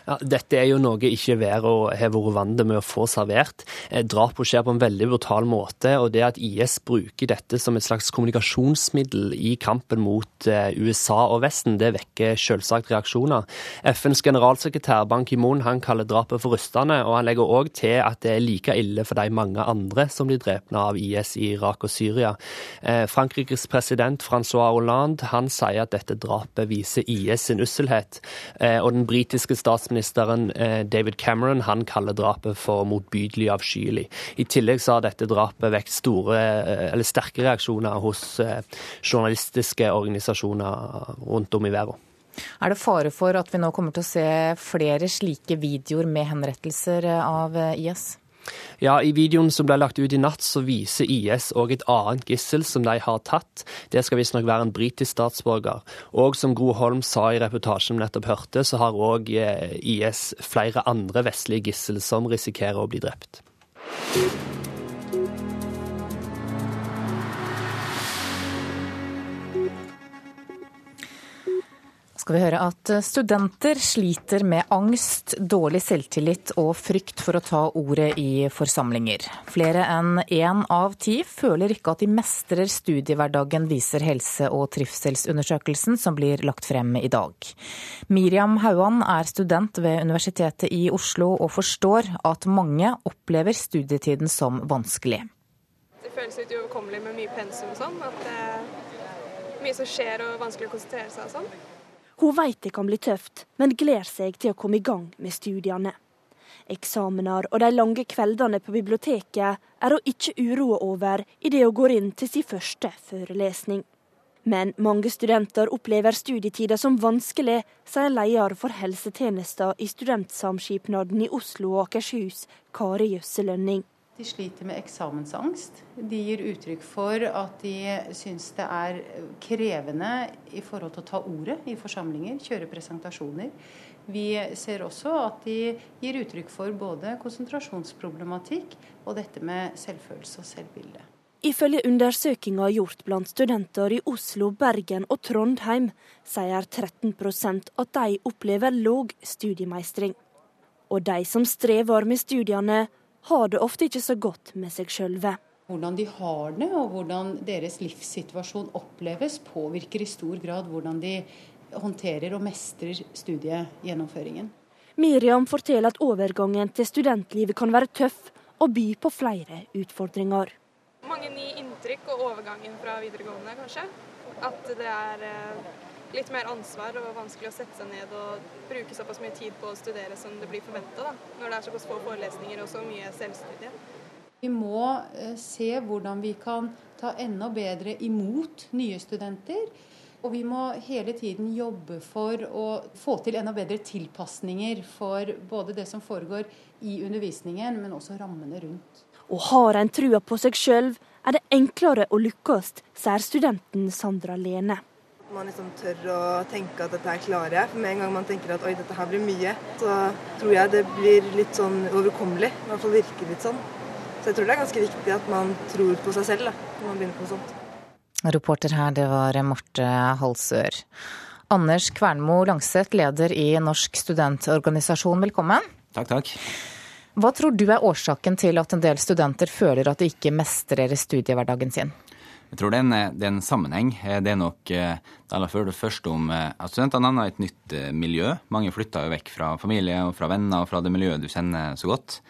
Ja, dette er jo noe ikke å har vært vant med å få servert. Drapene skjer på en veldig brutal måte, og det at IS bruker dette som et slags kommunikasjonsmiddel i kampen mot eh, USA og Vesten, det vekker selvsagt reaksjoner. FNs generalsekretær Ban Ki-moon han kaller drapet for rystende, og han legger òg til at det er like ille for de mange andre som blir drepne av IS i Irak og Syria. Eh, Frankrikes president Francois Hollande han sier at dette drapet viser IS sin usselhet, og den britiske statsministeren statsministeren eh, David Cameron han kaller drapet for motbydelig avskyelig. I tillegg så har dette drapet vekt store, eh, eller sterke reaksjoner hos eh, journalistiske organisasjoner rundt om i verden. Er det fare for at vi nå kommer til å se flere slike videoer med henrettelser av IS? Ja, I videoen som ble lagt ut i natt, så viser IS òg et annet gissel som de har tatt. Det skal visstnok være en britisk statsborger. Og som Gro Holm sa i reportasjen vi nettopp hørte, så har òg eh, IS flere andre vestlige gissel som risikerer å bli drept. Skal vi høre at studenter sliter med angst, dårlig selvtillit og frykt for å ta ordet i forsamlinger. Flere enn én av ti føler ikke at de mestrer studiehverdagen, viser helse- og trivselsundersøkelsen som blir lagt frem i dag. Miriam Hauan er student ved Universitetet i Oslo og forstår at mange opplever studietiden som vanskelig. Det føles litt uoverkommelig med mye pensum og sånn. At det er mye som skjer og vanskelig å konsentrere seg og sånn. Hun vet det kan bli tøft, men gleder seg til å komme i gang med studiene. Eksamener og de lange kveldene på biblioteket er hun ikke uroa over idet hun går inn til sin første forelesning. Men mange studenter opplever studietida som vanskelig, sier leder for helsetjenester i Studentsamskipnaden i Oslo og Akershus, Kari Jøsse Lønning. De sliter med eksamensangst. De gir uttrykk for at de syns det er krevende i forhold til å ta ordet i forsamlinger, kjøre presentasjoner. Vi ser også at de gir uttrykk for både konsentrasjonsproblematikk og dette med selvfølelse og selvbilde. Ifølge undersøkelser gjort blant studenter i Oslo, Bergen og Trondheim, sier 13% at de opplever låg studiemeistring. Og de som strever med studiene, har det ofte ikke så godt med seg sjølve. Hvordan de har det og hvordan deres livssituasjon oppleves, påvirker i stor grad hvordan de håndterer og mestrer studiegjennomføringen. Miriam forteller at overgangen til studentlivet kan være tøff og by på flere utfordringer. Mange nye inntrykk og overgangen fra videregående, kanskje. At det er eh, litt mer ansvar og vanskelig å sette seg ned og bruke såpass mye tid på å studere som det blir forventa, når det er såpass få forelesninger og så mye selvstudie. Vi må eh, se hvordan vi kan ta enda bedre imot nye studenter. Og vi må hele tiden jobbe for å få til enda bedre tilpasninger for både det som foregår i undervisningen, men også rammene rundt. Og har en trua på seg sjøl, er det enklere å lykkes, sier studenten Sandra Lene. Man liksom tør å tenke at dette her klarer jeg. For med en gang man tenker at oi, dette her blir mye, så tror jeg det blir litt sånn overkommelig. I hvert fall virker litt sånn. Så jeg tror det er ganske viktig at man tror på seg selv da, når man begynner på noe sånt. Reporter her, det var Marte Halsør. Anders Kvernmo Langseth, leder i Norsk studentorganisasjon, velkommen. Takk, takk. Hva tror du er årsaken til at en del studenter føler at de ikke mestrer studiehverdagen sin? Jeg tror det er, en, det er en, sammenheng. Eh, det er nok eh, det aller første om eh, at studentene i et nytt miljø. Mange flytter jo vekk fra familie og fra venner og fra det miljøet du kjenner så godt.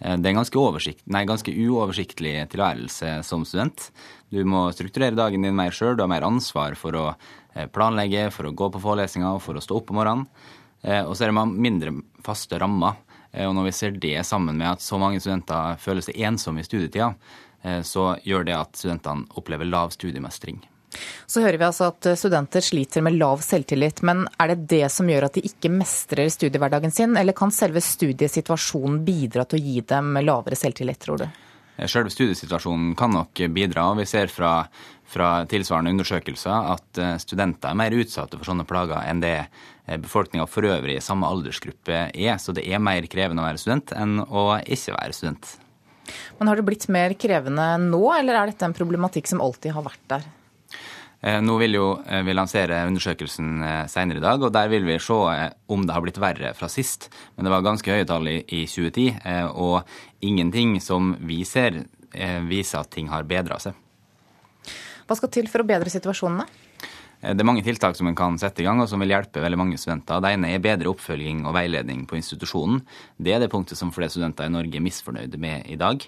Det er en ganske, nei, ganske uoversiktlig tilværelse som student. Du må strukturere dagen din mer sjøl. Du har mer ansvar for å planlegge, for å gå på forelesninger og for å stå opp om morgenen. Og så er det mindre faste rammer. Og når vi ser det sammen med at så mange studenter føler seg ensomme i studietida, Eh, så gjør det at studentene opplever lav studiemestring. Så hører vi altså at studenter sliter med lav selvtillit, men er det det som gjør at de ikke mestrer studiehverdagen sin, eller kan selve studiesituasjonen bidra til å gi dem lavere selvtillit, tror du? Eh, selve studiesituasjonen kan nok bidra, og vi ser fra, fra tilsvarende undersøkelser at eh, studenter er mer utsatte for sånne plager enn det befolkninga for øvrig i samme aldersgruppe er. Så det er mer krevende å være student enn å ikke være student. Men har det blitt mer krevende nå, eller er dette en problematikk som alltid har vært der? Eh, nå vil jo eh, vi lansere undersøkelsen eh, senere i dag, og der vil vi se om det har blitt verre fra sist. Men det var ganske høye tall i 2010, og ingenting som vi ser viser at ting har bedra seg. Hva skal til for å bedre situasjonen, da? Eh, det er mange tiltak som en kan sette i gang, og som vil hjelpe veldig mange studenter. Det ene er bedre oppfølging og veiledning på institusjonen. Det er det punktet som flere studenter i Norge er misfornøyde med i dag.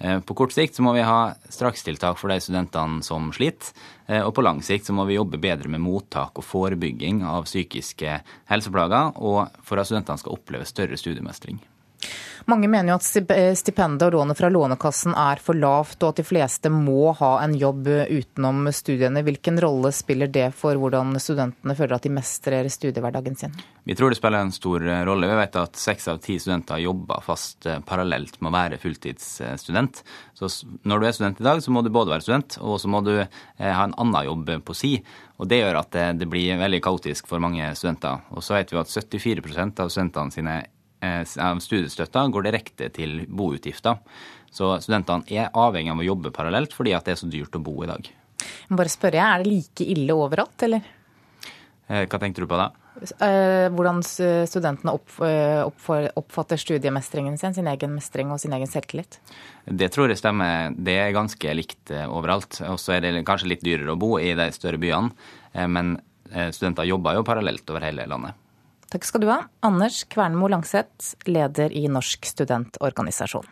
Eh, på kort sikt så må vi ha strakstiltak for de studentene som sliter. Eh, og på lang sikt så må vi jobbe bedre med mottak og forebygging av psykiske helseplager, og for at studentene skal oppleve større studiemestring. Mange mener jo at eh, stipendet og lånet fra Lånekassen er for lavt, og at de fleste må ha en jobb utenom studiene. Hvilken rolle spiller det for hvordan studentene føler at de mestrer studiehverdagen sin? Vi tror det spiller en stor eh, rolle. Vi vet at seks av ti studenter jobber fast eh, parallelt med å være fulltidsstudent. Så når du er student i dag, så må du både være student, og så må du ha en annen jobb på si. Og Det gjør at det, blir veldig kaotisk for mange studenter. Og så vet vi at 74% av studentene sine av studiestøtta går direkte til boutgifter. Så studentene er avhengig av å jobbe parallelt fordi det er så dyrt å bo i dag. Bare spørre, Er det like ille overalt, eller? Eh, hva tenkte du på da? Eh, hvordan studentene oppfatter studiemestringen sin, sin egen mestring og sin egen selvtillit? Det tror jeg stemmer. Det er ganske likt overalt. Og så er det kanskje litt dyrere å bo i de større byene. Men studenter jobber jo parallelt over hele landet. Takk skal du ha, Anders Kvernmo Langseth, leder i Norsk studentorganisasjon.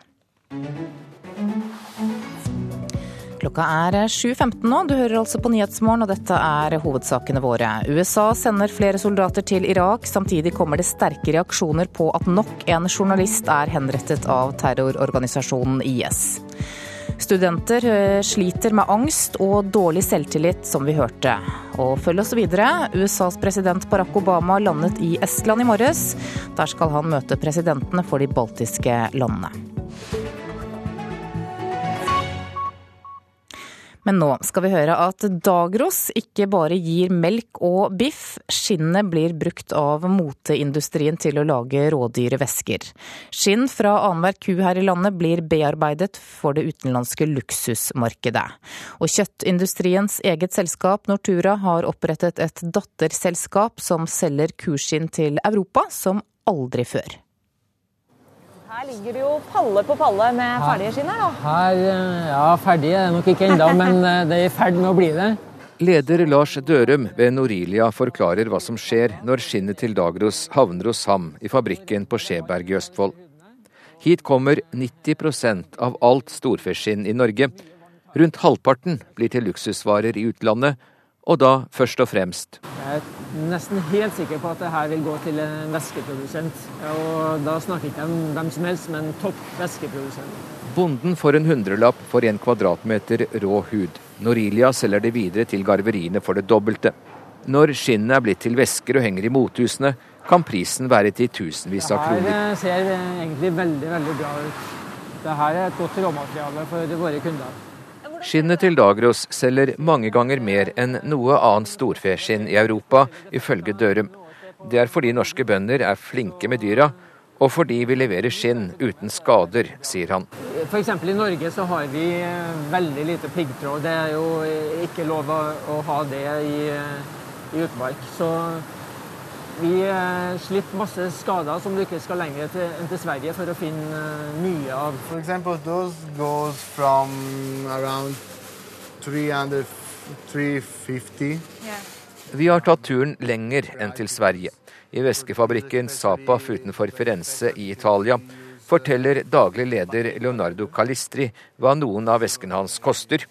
Klokka er 7.15 nå. Du hører altså på Nyhetsmorgen, og dette er hovedsakene våre. USA sender flere soldater til Irak. Samtidig kommer det sterke reaksjoner på at nok en journalist er henrettet av terrororganisasjonen IS. Studenter eh, sliter med angst og dårlig selvtillit, som vi hørte. Og følg oss videre. USAs president Barack Obama landet i Estland i morges. Der skal han møte presidentene for de baltiske landene. Men nå skal vi høre at Dagros ikke bare gir melk og biff. Skinnet blir brukt av moteindustrien til å lage rådyre væsker. Skinn fra annenhver ku her i landet blir bearbeidet for det utenlandske luksusmarkedet. Og kjøttindustriens eget selskap Nortura har opprettet et datterselskap som selger kuskinn til Europa som aldri før. Her ligger det jo palle på palle med ferdige skinn her, da. Her, eh, ja, ferdig er det nok ikke ennå, men eh, det er i ferd med å bli det. Leder Lars Dørum ved Norilia forklarer hva som skjer når skinnet til Dagros havner hos ham i fabrikken på Skjeberg i Østfold. Hit kommer 90% av alt storfeskinn i Norge. Rundt halvparten blir til luksusvarer i utlandet, og da først og fremst. Jeg er nesten helt sikker på at det her vil gå til en væskeprodusent. Og da snakker ikke om hvem som helst, men topp væskeprodusent. Bonden får en hundrelapp for en kvadratmeter rå hud. Norilia selger det videre til garveriene for det dobbelte. Når skinnet er blitt til væsker og henger i mothusene, kan prisen være til tusenvis av kroner. Det her ser egentlig veldig, veldig bra ut. Dette er et godt råmateriale for våre kunder. Skinnet til Dagros selger mange ganger mer enn noe annet storfeskinn i Europa, ifølge Dørum. Det er fordi norske bønder er flinke med dyra, og fordi vi leverer skinn uten skader, sier han. F.eks. i Norge så har vi eh, veldig lite piggtråd. Det er jo ikke lov å ha det i, eh, i utmark. Så vi eh, slipper masse skader som du ikke skal lenger til, enn til Sverige for å finne eh, mye av. For eksempel, those goes from around 300, 350. Yeah. Vi har tatt turen lenger enn til Sverige. I væskefabrikken Sapaf utenfor Firenze i Italia forteller daglig leder Leonardo Calistri hva noen av væskene hans koster,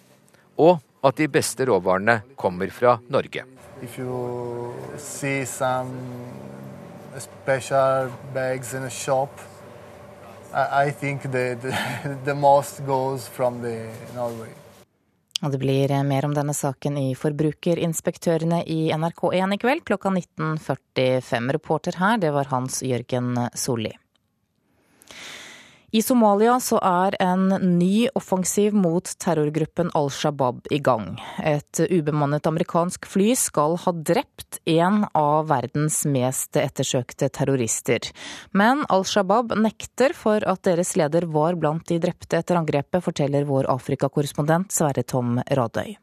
og at de beste råvarene kommer fra Norge if you see some special bags in a shop, I, I think the, the, the most goes from the Norway. Og det blir mer om denne saken i Forbrukerinspektørene i NRK1 i kveld klokka 19.45. Reporter her, det var Hans Jørgen Solli. I Somalia så er en ny offensiv mot terrorgruppen Al Shabaab i gang. Et ubemannet amerikansk fly skal ha drept en av verdens mest ettersøkte terrorister. Men Al Shabaab nekter for at deres leder var blant de drepte etter angrepet, forteller vår Afrikakorrespondent Sverre Tom Radøy.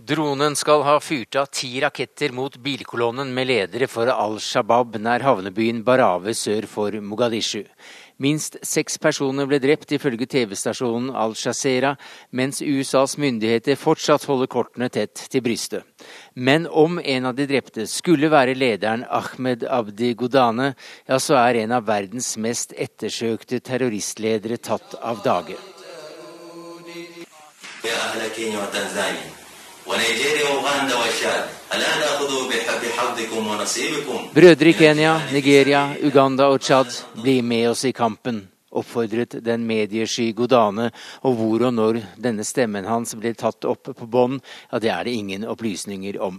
Dronen skal ha fyrt av ti raketter mot bilkolonnen med ledere for Al Shabaab nær havnebyen Barave sør for Mogadishu. Minst seks personer ble drept, ifølge TV-stasjonen Al-Jazeera, mens USAs myndigheter fortsatt holder kortene tett til brystet. Men om en av de drepte skulle være lederen Ahmed Abdi Godane, ja, så er en av verdens mest ettersøkte terroristledere tatt av dage. Brødre i Kenya, Nigeria, Uganda og Tsjad, bli med oss i kampen, oppfordret den mediesky Godane, og hvor og når denne stemmen hans ble tatt opp på bånd, ja, det er det ingen opplysninger om.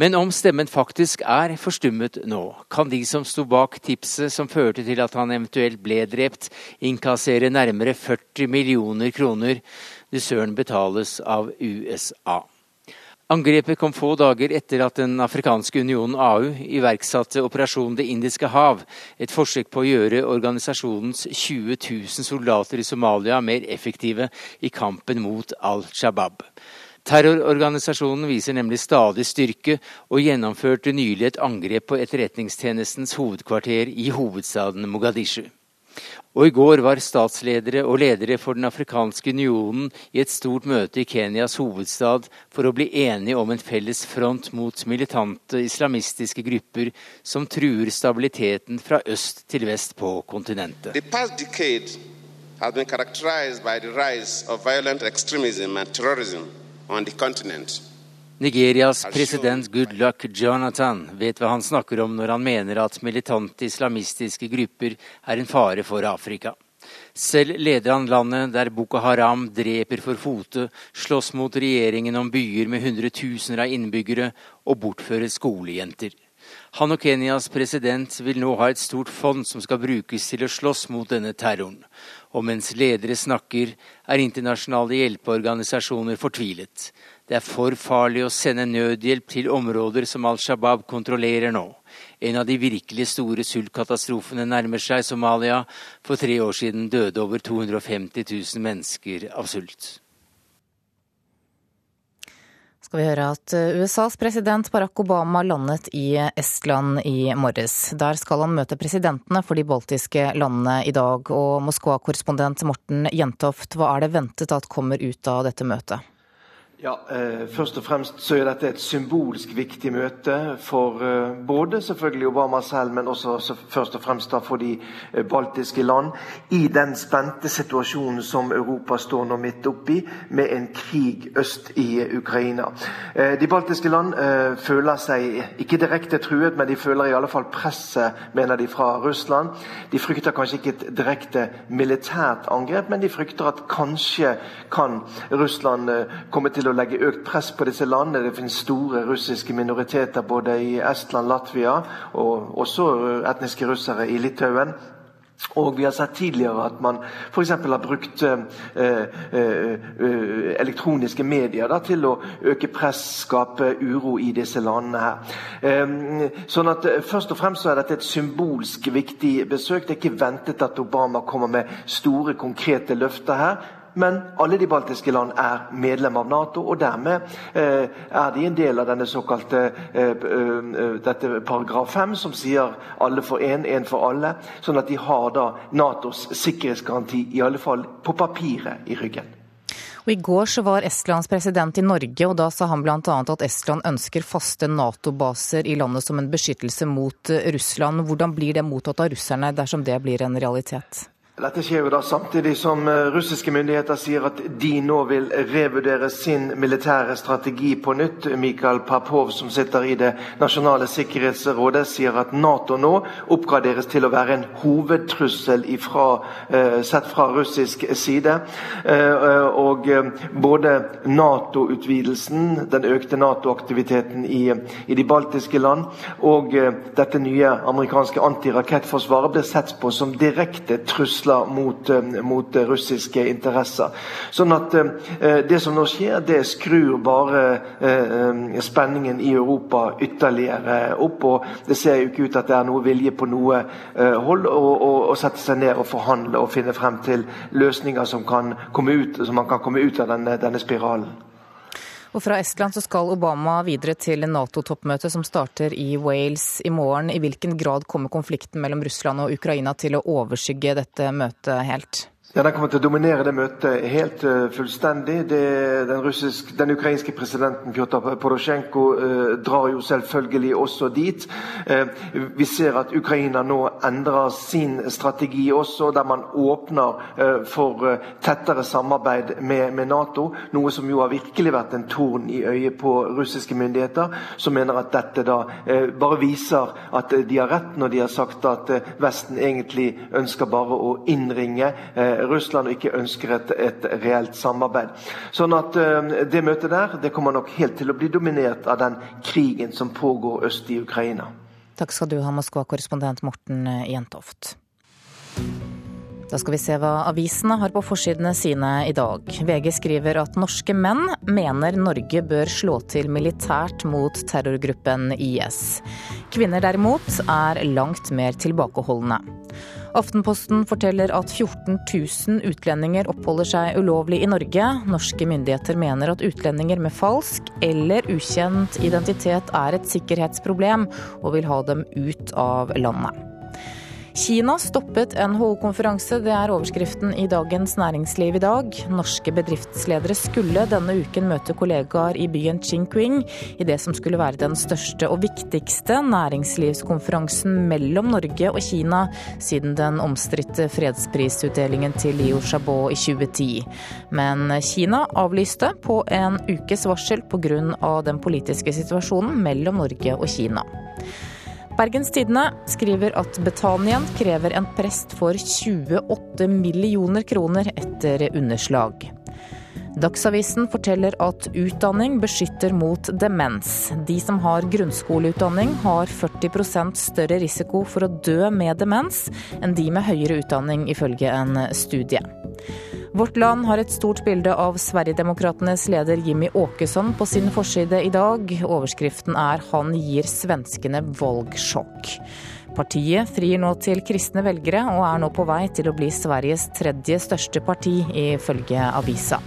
Men om stemmen faktisk er forstummet nå, kan de som sto bak tipset som førte til at han eventuelt ble drept, innkassere nærmere 40 millioner kroner. Dusøren betales av USA. Angrepet kom få dager etter at Den afrikanske unionen, AU, iverksatte Operasjon Det indiske hav, et forsøk på å gjøre organisasjonens 20 000 soldater i Somalia mer effektive i kampen mot Al Shabaab. Terrororganisasjonen viser nemlig stadig styrke, og gjennomførte nylig et angrep på etterretningstjenestens hovedkvarter i hovedstaden Mogadishu. Og i går var statsledere og ledere for Den afrikanske unionen i et stort møte i Kenyas hovedstad for å bli enige om en felles front mot militante islamistiske grupper som truer stabiliteten fra øst til vest på kontinentet. Has been characterized by the rise of violent extremism and terrorism on the. Nigerias president Goodluck Jonathan vet hva han snakker om når han mener at militante islamistiske grupper er en fare for Afrika. Selv leder han landet der Boko Haram dreper for fote, slåss mot regjeringen om byer med hundretusener av innbyggere og bortfører skolejenter. Han og Kenyas president vil nå ha et stort fond som skal brukes til å slåss mot denne terroren. Og mens ledere snakker, er internasjonale hjelpeorganisasjoner fortvilet. Det er for farlig å sende nødhjelp til områder som Al Shabaab kontrollerer nå. En av de virkelig store sultkatastrofene nærmer seg Somalia. For tre år siden døde over 250 000 mennesker av sult skal vi høre at eh, USAs president Barack Obama landet i Estland i morges. Der skal han møte presidentene for de baltiske landene i dag. Og Moskva-korrespondent Morten Jentoft, hva er det ventet at kommer ut av dette møtet? Ja, eh, Først og fremst så er dette et symbolsk viktig møte for eh, både selvfølgelig Obama selv, men også så, først og fremst da for de eh, baltiske land. I den spente situasjonen som Europa står nå midt oppi, med en krig øst i Ukraina. Eh, de baltiske land eh, føler seg ikke direkte truet, men de føler i alle fall presset, mener de, fra Russland. De frykter kanskje ikke et direkte militært angrep, men de frykter at kanskje kan Russland eh, komme til å å legge økt press på disse landene. Det finnes store russiske minoriteter både i Estland, Latvia og også etniske russere i Litauen. Og vi har sett tidligere at man f.eks. har brukt eh, eh, eh, elektroniske medier da, til å øke press, skape uro i disse landene her. Eh, sånn at eh, Først og fremst så er dette et symbolsk viktig besøk. Det er ikke ventet at Obama kommer med store, konkrete løfter her. Men alle de baltiske land er medlem av Nato, og dermed eh, er de en del av denne såkalte eh, eh, dette paragraf 5, som sier 'alle for én, én for alle'. Sånn at de har da Natos sikkerhetsgaranti, i alle fall på papiret, i ryggen. Og I går så var Estlands president i Norge, og da sa han bl.a. at Estland ønsker faste Nato-baser i landet som en beskyttelse mot Russland. Hvordan blir det mottatt av russerne dersom det blir en realitet? Dette skjer jo da samtidig som eh, russiske myndigheter sier at de nå vil revurdere sin militære strategi på nytt. Mikhail Papov, som sitter i Det nasjonale sikkerhetsrådet, sier at Nato nå oppgraderes til å være en hovedtrussel ifra, eh, sett fra russisk side. Eh, og både Nato-utvidelsen, den økte Nato-aktiviteten i, i, de baltiske land, og dette nye amerikanske antirakettforsvaret blir sett på som direkte trussel trusler mot, eh, mot russiske interesser. Sånn at eh, Det som nå skjer, det skrur bare eh, spenningen i Europa ytterligere opp. og Det ser jo ikke ut at det er noe vilje på noe hold å sette seg ned og forhandle og finne frem til løsninger som, kan komme ut, som man kan komme ut av denne, denne spiralen. Og fra Estland så skal Obama videre til Nato-toppmøte som starter i Wales i morgen. I hvilken grad kommer konflikten mellom Russland og Ukraina til å overskygge dette møtet helt? Ja, Den kommer til å dominere det møtet helt uh, fullstendig. Det, den, russisk, den, ukrainske presidenten Pjotr Porosjenko uh, drar jo selvfølgelig også dit. Uh, vi ser at Ukraina nå endrer sin strategi også, der man åpner for tettere samarbeid med, med, Nato. Noe som jo har virkelig vært en torn i øyet på russiske myndigheter, som mener at dette da bare viser at de har rett når de har sagt at Vesten egentlig ønsker bare å innringe Russland og ikke ønsker et, et reelt samarbeid. Sånn at uh, Det møtet der det kommer nok helt til å bli dominert av den krigen som pågår øst i Ukraina. Takk skal du ha, Moskva-korrespondent Morten Jentoft. Da skal vi se hva avisene har på forsidene sine i dag. VG skriver at norske menn mener Norge bør slå til militært mot terrorgruppen IS. Kvinner derimot er langt mer tilbakeholdne. Aftenposten forteller at 14 000 utlendinger oppholder seg ulovlig i Norge. Norske myndigheter mener at utlendinger med falsk eller ukjent identitet er et sikkerhetsproblem, og vil ha dem ut av landet. Kina stoppet NHO-konferanse, det er overskriften i Dagens Næringsliv i dag. Norske bedriftsledere skulle denne uken møte kollegaer i byen Qingqing i det som skulle være den største og viktigste næringslivskonferansen mellom Norge og Kina siden den omstridte fredsprisutdelingen til Liu Xiaobo i 2010. Men Kina avlyste på en ukes varsel pga. den politiske situasjonen mellom Norge og Kina. Bergens Tidende skriver at Betanien krever en prest for 28 millioner kroner etter underslag. Dagsavisen forteller at utdanning beskytter mot demens. De som har grunnskoleutdanning har 40% større risiko for å dø med demens enn de med høyere utdanning, ifølge en studie. Vårt Land har et stort bilde av Sverigedemokraternas leder Jimmy Åkesson på sin forside i dag. Overskriften er 'Han gir svenskene valgsjokk'. Partiet frir nå til kristne velgere, og er nå på vei til å bli Sveriges tredje største parti, ifølge avisa.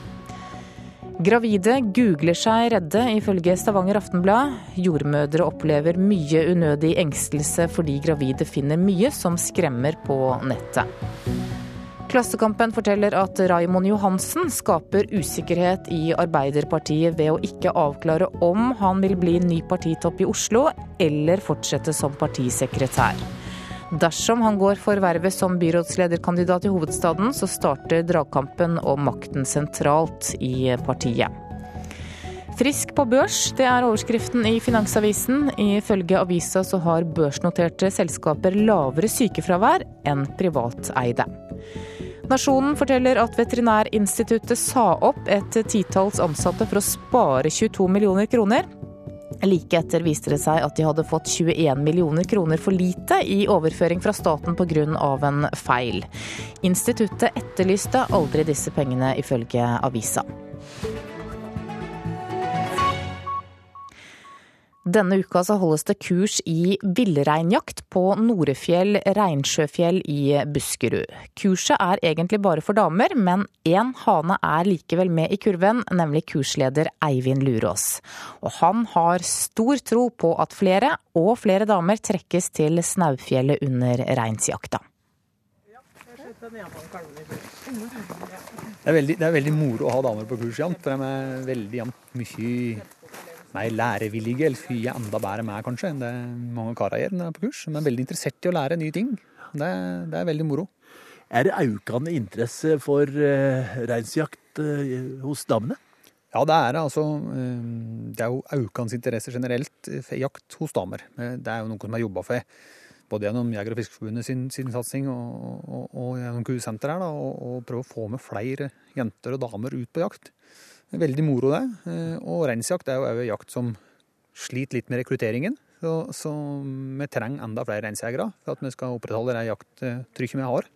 Gravide googler seg redde, ifølge Stavanger Aftenblad. Jordmødre opplever mye unødig engstelse fordi gravide finner mye som skremmer på nettet. Klassekampen forteller at Raimond Johansen skaper usikkerhet i Arbeiderpartiet ved å ikke avklare om han vil bli ny partitopp i Oslo eller fortsette som partisekretær. Dersom han går for vervet som byrådslederkandidat i hovedstaden, så starter dragkampen om makten sentralt i partiet. Frisk på børs, det er overskriften i Finansavisen. Ifølge avisa så har børsnoterte selskaper lavere sykefravær enn privateide. Nasjonen forteller at Veterinærinstituttet sa opp et titalls ansatte for å spare 22 millioner kroner. Like etter viste det seg at de hadde fått 21 millioner kroner for lite i overføring fra staten pga. en feil. Instituttet etterlyste aldri disse pengene, ifølge avisa. Denne uka så holdes det kurs i villreinjakt på Norefjell reinsjøfjell i Buskerud. Kurset er egentlig bare for damer, men én hane er likevel med i kurven, nemlig kursleder Eivind Lurås. Og han har stor tro på at flere og flere damer trekkes til Snaufjellet under reinsjakta. Det er, veldig, det er veldig moro å ha damer på kurs jevnt, for de er veldig jevnt mye mer lærevillige, eller fy enda bedre med kanskje, enn det mange karer gjør på kurs. De er veldig interessert i å lære nye ting. Det, det er veldig moro. Er det økende interesse for uh, reinsjakt uh, hos damene? Ja, det er det. Altså, uh, det er jo økende interesse generelt for jakt hos damer. Det er jo noe som er jobba for både gjennom Jeger- og Fiskerforbundet sin, sin, satsing og, og, og gjennom Q-senteret, her, og, prøve å få med flere jenter og damer ut på jakt. Veldig moro, det. Eh, og reinsjakt er jo òg jakt som sliter litt med rekrutteringen. Så, så vi trenger enda flere reinsjegere for at vi skal opprettholde det jakttrykket vi har.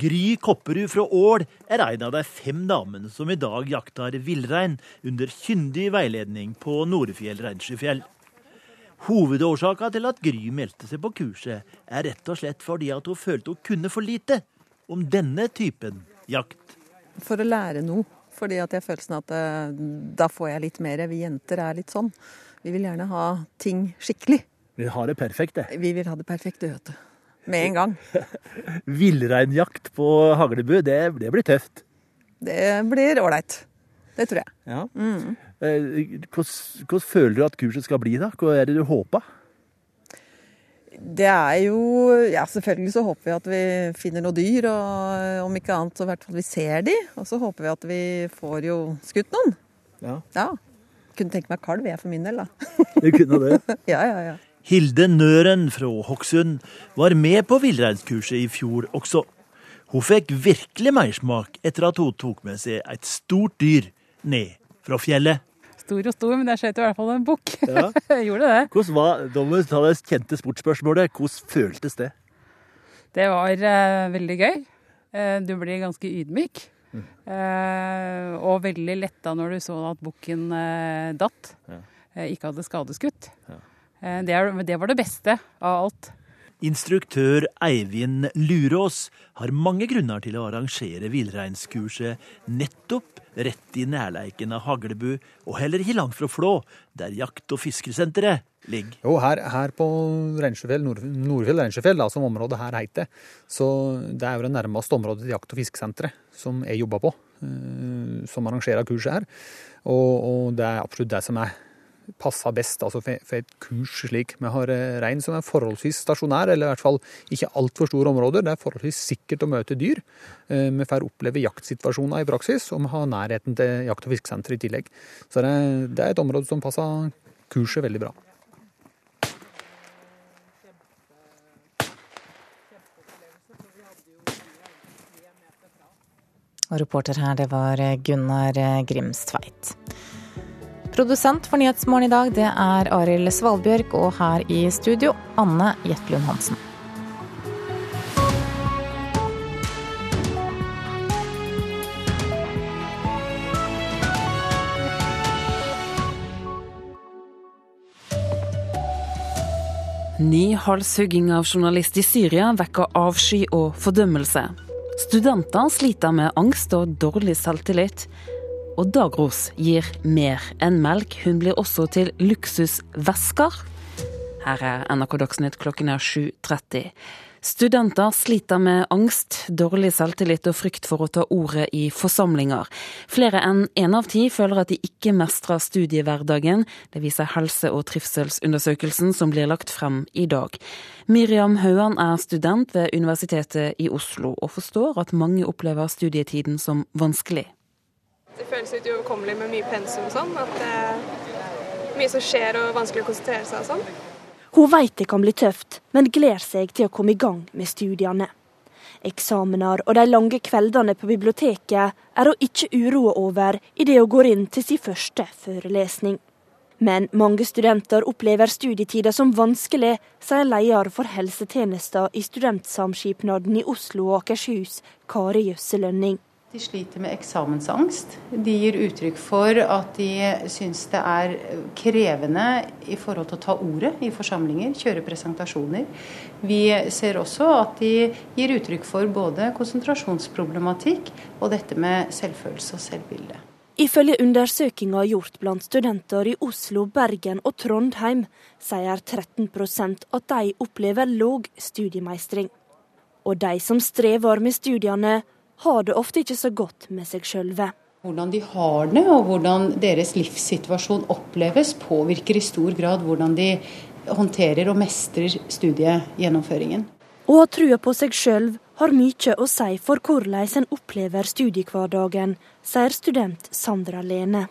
Gry Kopperud fra Ål er en av de fem damene som i dag jakter villrein under kyndig veiledning på Norefjell reinsdyrfjell. Hovedårsaken til at Gry meldte seg på kurset, er rett og slett fordi at hun følte hun kunne for lite om denne typen jakt. For å lære noe fordi at jeg har følelsen at eh, da får jeg litt mer. Vi jenter er litt sånn. Vi vil gjerne ha ting skikkelig. Vi vil ha det perfekt, det. Vi vil ha det perfekte, vet du. Med en gang. Villreinjakt på Haglebu, det, det, blir tøft. Det blir ålreit. Det tror jeg. Ja. Mm. Hvordan, hvordan føler du at kurset skal bli, da? Hva er det du håper? Det er jo Ja, selvfølgelig så håper vi at vi finner noe dyr, og om ikke annet så i hvert fall vi ser de. Og så håper vi at vi får jo skutt noen. Ja. ja. Kunne tenke meg kalv, jeg for min del, da. Du kunne det? ja, ja, ja. Hilde Nøren fra Hokksund var med på villreinskurset i fjor også. Hun fikk virkelig mersmak etter at hun tok med seg et stort dyr ned fra fjellet stor og stor, men jeg skjøt i hvert fall en bukk. Ja. jeg gjorde det. Hvordan var, Da må ta det kjente sportsspørsmålet. Hvordan føltes det? Det var uh, veldig gøy. Uh, du blir ganske ydmyk. Mm. Uh, og veldig letta når du så at bukken datt. Ja. ikke hadde skadeskutt. Ja. Det, det var det beste av alt. Instruktør Eivind Lurås har mange grunner til å arrangere villreinskurset nettopp rett i nærleiken av Haglebu, og heller ikke langt fra Flå, der jakt- og fiskesenteret ligger. Jo, her, her på Reinsjøfjell, Nord, Nordfjell Reinsjøfjell, som området her heter, så det er jo det nærmeste området til jakt- og fiskesenteret som jeg jobber på, eh, som arrangerer kurset her. Og, og det er absolutt det som er passer best altså for, for, et kurs slik. Vi har eh, rein som er forholdsvis stasjonær, eller i hvert fall ikke altfor store områder. Det er forholdsvis sikkert å møte dyr. Eh, vi får oppleve jaktsituasjoner i praksis, og vi har nærheten til jakt- og fiskesenter i tillegg. Så det, det er et område som passer kurset veldig bra. Og reporter her, det var Gunnar Grimstveit. Produsent for Nyhetsmorgen i dag, det er Arild Svalbjørk, og her i studio, Anne Jetlund Hansen. Ny halshugging av journalist i Syria vekker avsky og fordømmelse. Studenter sliter med angst og dårlig selvtillit. Og Dagros gir mer enn melk, hun blir også til luksusvesker. Her er NRK Dagsnytt klokken er 7.30. Studenter sliter med angst, dårlig selvtillit og frykt for å ta ordet i forsamlinger. Flere enn én en av ti føler at de ikke mestrer studiehverdagen. Det viser helse- og trivselsundersøkelsen som blir lagt frem i dag. Miriam Hauan er student ved Universitetet i Oslo, og forstår at mange opplever studietiden som vanskelig. Det føles litt uoverkommelig med mye pensum og sånn. At det er mye som skjer og vanskelig å konsentrere seg og sånn. Hun vet det kan bli tøft, men gleder seg til å komme i gang med studiene. Eksamener og de lange kveldene på biblioteket er hun ikke uroa over idet hun går inn til sin første forelesning. Men mange studenter opplever studietida som vanskelig, sier leder for helsetjenester i Studentsamskipnaden i Oslo og Akershus, Kari Jøsse Lønning. De sliter med eksamensangst. De gir uttrykk for at de syns det er krevende i forhold til å ta ordet i forsamlinger, kjøre presentasjoner. Vi ser også at de gir uttrykk for både konsentrasjonsproblematikk og dette med selvfølelse og selvbilde. Ifølge undersøkelser gjort blant studenter i Oslo, Bergen og Trondheim, sier 13% at de opplever låg studiemeistring. Og de som strever med studiene, har det ofte ikke så godt med seg sjølve. Hvordan de har det og hvordan deres livssituasjon oppleves, påvirker i stor grad hvordan de håndterer og mestrer studiegjennomføringen. Å ha trua på seg sjøl har mye å si for hvordan en opplever studiehverdagen, sier student Sandra Lene.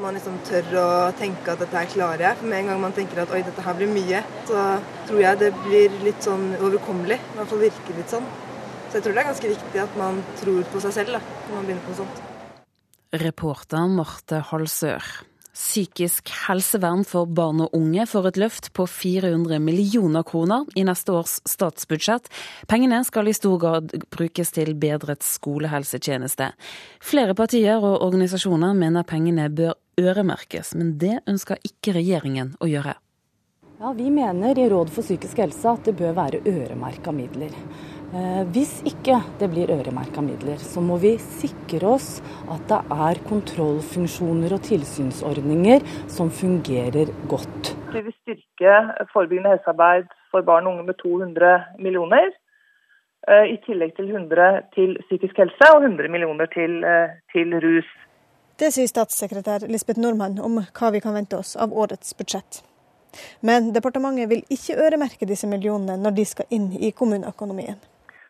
Man liksom tør å tenke at dette her klarer jeg. For med en gang man tenker at oi, dette her blir mye, så tror jeg det blir litt sånn overkommelig. I hvert fall virker litt sånn. Så jeg tror det er ganske viktig at man tror på seg selv da, når man begynner på noe sånt. Reporter Marte Halsør. Psykisk helsevern for barn og unge får et løft på 400 millioner kroner i neste års statsbudsjett. Pengene skal i stor grad brukes til bedret skolehelsetjeneste. Flere partier og organisasjoner mener pengene bør øremerkes, men det ønsker ikke regjeringen å gjøre. Ja, Vi mener i Råd for psykisk helse at det bør være øremerka midler. Eh, hvis ikke det blir øremerka midler, så må vi sikre oss at det er kontrollfunksjoner og tilsynsordninger som fungerer godt. Vi vil styrke forebyggende helsearbeid for barn og unge med 200 millioner. Eh, I tillegg til 100 til psykisk helse og 100 millioner til, eh, til rus. Det sier statssekretær Lisbeth Nordmann om hva vi kan vente oss av årets budsjett. Men departementet vil ikke øremerke disse millionene når de skal inn i kommuneøkonomien.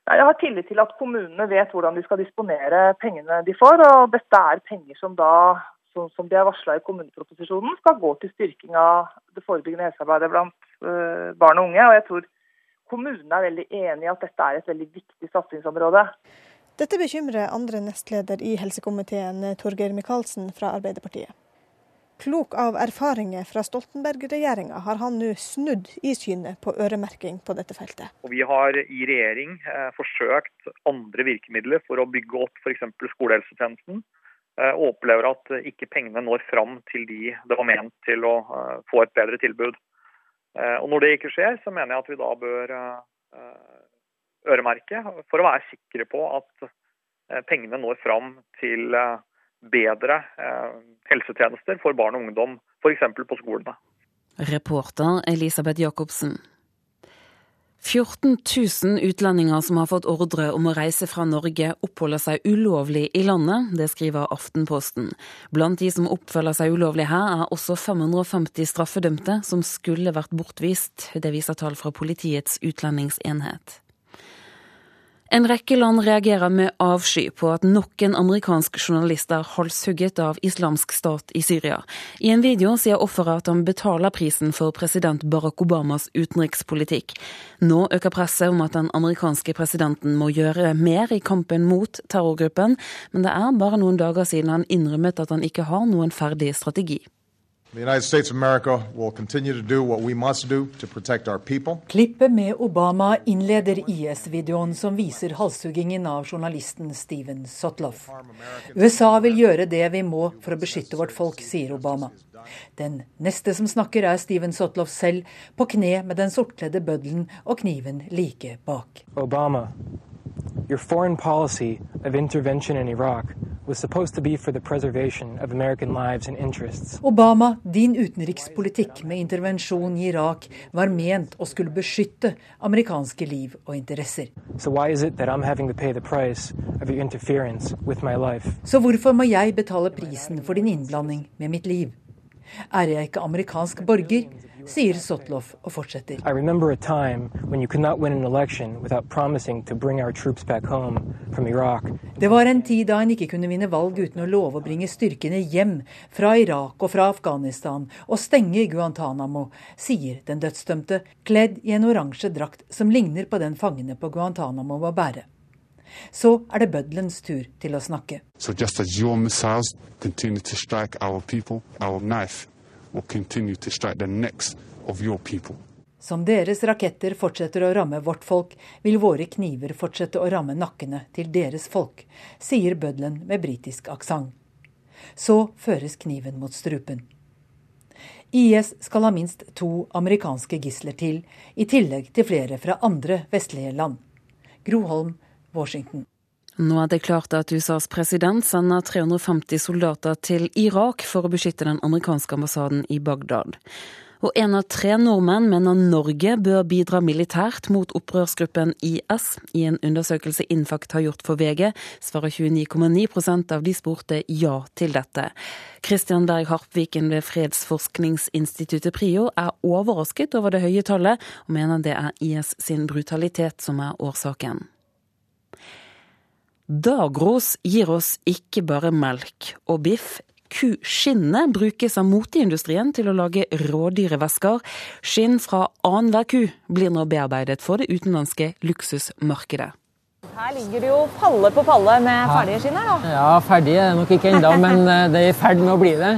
Jeg har tillit til at kommunene vet hvordan de skal disponere pengene de får. og Dette er penger som da, som de har varsla i kommuneproposisjonen, skal gå til styrking av det forebyggende helsearbeidet blant uh, barn og unge. og jeg tror kommunene er veldig enig i at dette er et veldig viktig satsingsområde. Dette bekymrer andre nestleder i helsekomiteen, Torgeir Micaelsen fra Arbeiderpartiet. Klok av erfaringer fra Stoltenberg-regjeringa har han nå snudd i synet på øremerking på dette feltet. Og vi har i regjering eh, forsøkt andre virkemidler for å bygge opp f.eks. skolehelsetjenesten. Eh, og opplever at ikke pengene når fram til de det var ment til å eh, få et bedre tilbud. Eh, og Når det ikke skjer, så mener jeg at vi da bør eh, øremerke for å være sikre på at eh, pengene når fram til bedre helsetjenester for barn og ungdom, f.eks. på skolene. Reporter Elisabeth Jacobsen. 14 000 utlendinger som har fått ordre om å reise fra Norge, oppholder seg ulovlig i landet. Det skriver Aftenposten. Blant de som oppfølger seg ulovlig her, er også 550 straffedømte som skulle vært bortvist. Det viser tall fra Politiets utlendingsenhet. En rekke land reagerer med avsky på at nok en amerikansk journalist er halshugget av islamsk stat i Syria. I en video sier offeret at han betaler prisen for president Barack Obamas utenrikspolitikk. Nå øker presset om at den amerikanske presidenten må gjøre mer i kampen mot terrorgruppen, men det er bare noen dager siden han innrømmet at han ikke har noen ferdig strategi. Klippet med Obama innleder IS-videoen som viser halshuggingen av journalisten Steven Sotloff. USA vil gjøre det vi må for å beskytte vårt folk, sier Obama. Den neste som snakker er Steven Sotloff selv, på kne med den sortkledde bøddelen og kniven like bak. Obama, your foreign policy of intervention in Iraq was supposed to be for the preservation of American lives and interests. Obama, din utenrikspolitikk med intervensjon i Irak var ment å skulle beskytte amerikanske liv og interesser. So why is it that I'm having to pay the price of your interference with my life? Så hvorfor må jeg betale prisen for din innblanding med mitt liv? Er jeg ikke amerikansk borger? Sier Sotloff og fortsetter. Det var en tid da en ikke kunne vinne valg uten å love å bringe styrkene hjem fra Irak og fra Afghanistan og stenge Guantánamo, sier den dødsdømte, kledd i en oransje drakt som ligner på den fangene på Guantánamo må bære. Så er det bøddelens tur til å snakke. So just as your missiles continue to strike our people, our knife Som deres raketter fortsetter å ramme vårt folk, vil våre kniver fortsette å ramme nakkene til deres folk, sier bøddelen med britisk aksent. Så føres kniven mot strupen. IS skal ha minst to amerikanske gisler til, i tillegg til flere fra andre vestlige land. Groholm, Washington. Nå er det klart at USAs president sender 350 soldater til Irak for å beskytte den amerikanske ambassaden i Bagdad. Og en av tre nordmenn mener Norge bør bidra militært mot opprørsgruppen IS. I en undersøkelse Infakt har gjort for VG, svarer 29,9 av de spurte ja til dette. Kristian Berg Harpviken ved fredsforskningsinstituttet PRIO er overrasket over det høye tallet, og mener det er IS sin brutalitet som er årsaken. Dagros gir oss ikke bare melk og biff. Kuskinnet brukes av moteindustrien til å lage rådyrevesker. Skinn fra annenhver ku blir nå bearbeidet for det utenlandske luksusmarkedet. Her ligger det jo palle på palle med ferdige skinn her, da. Ja, ferdige er det nok ikke ennå, men eh, det er i ferd med å bli det.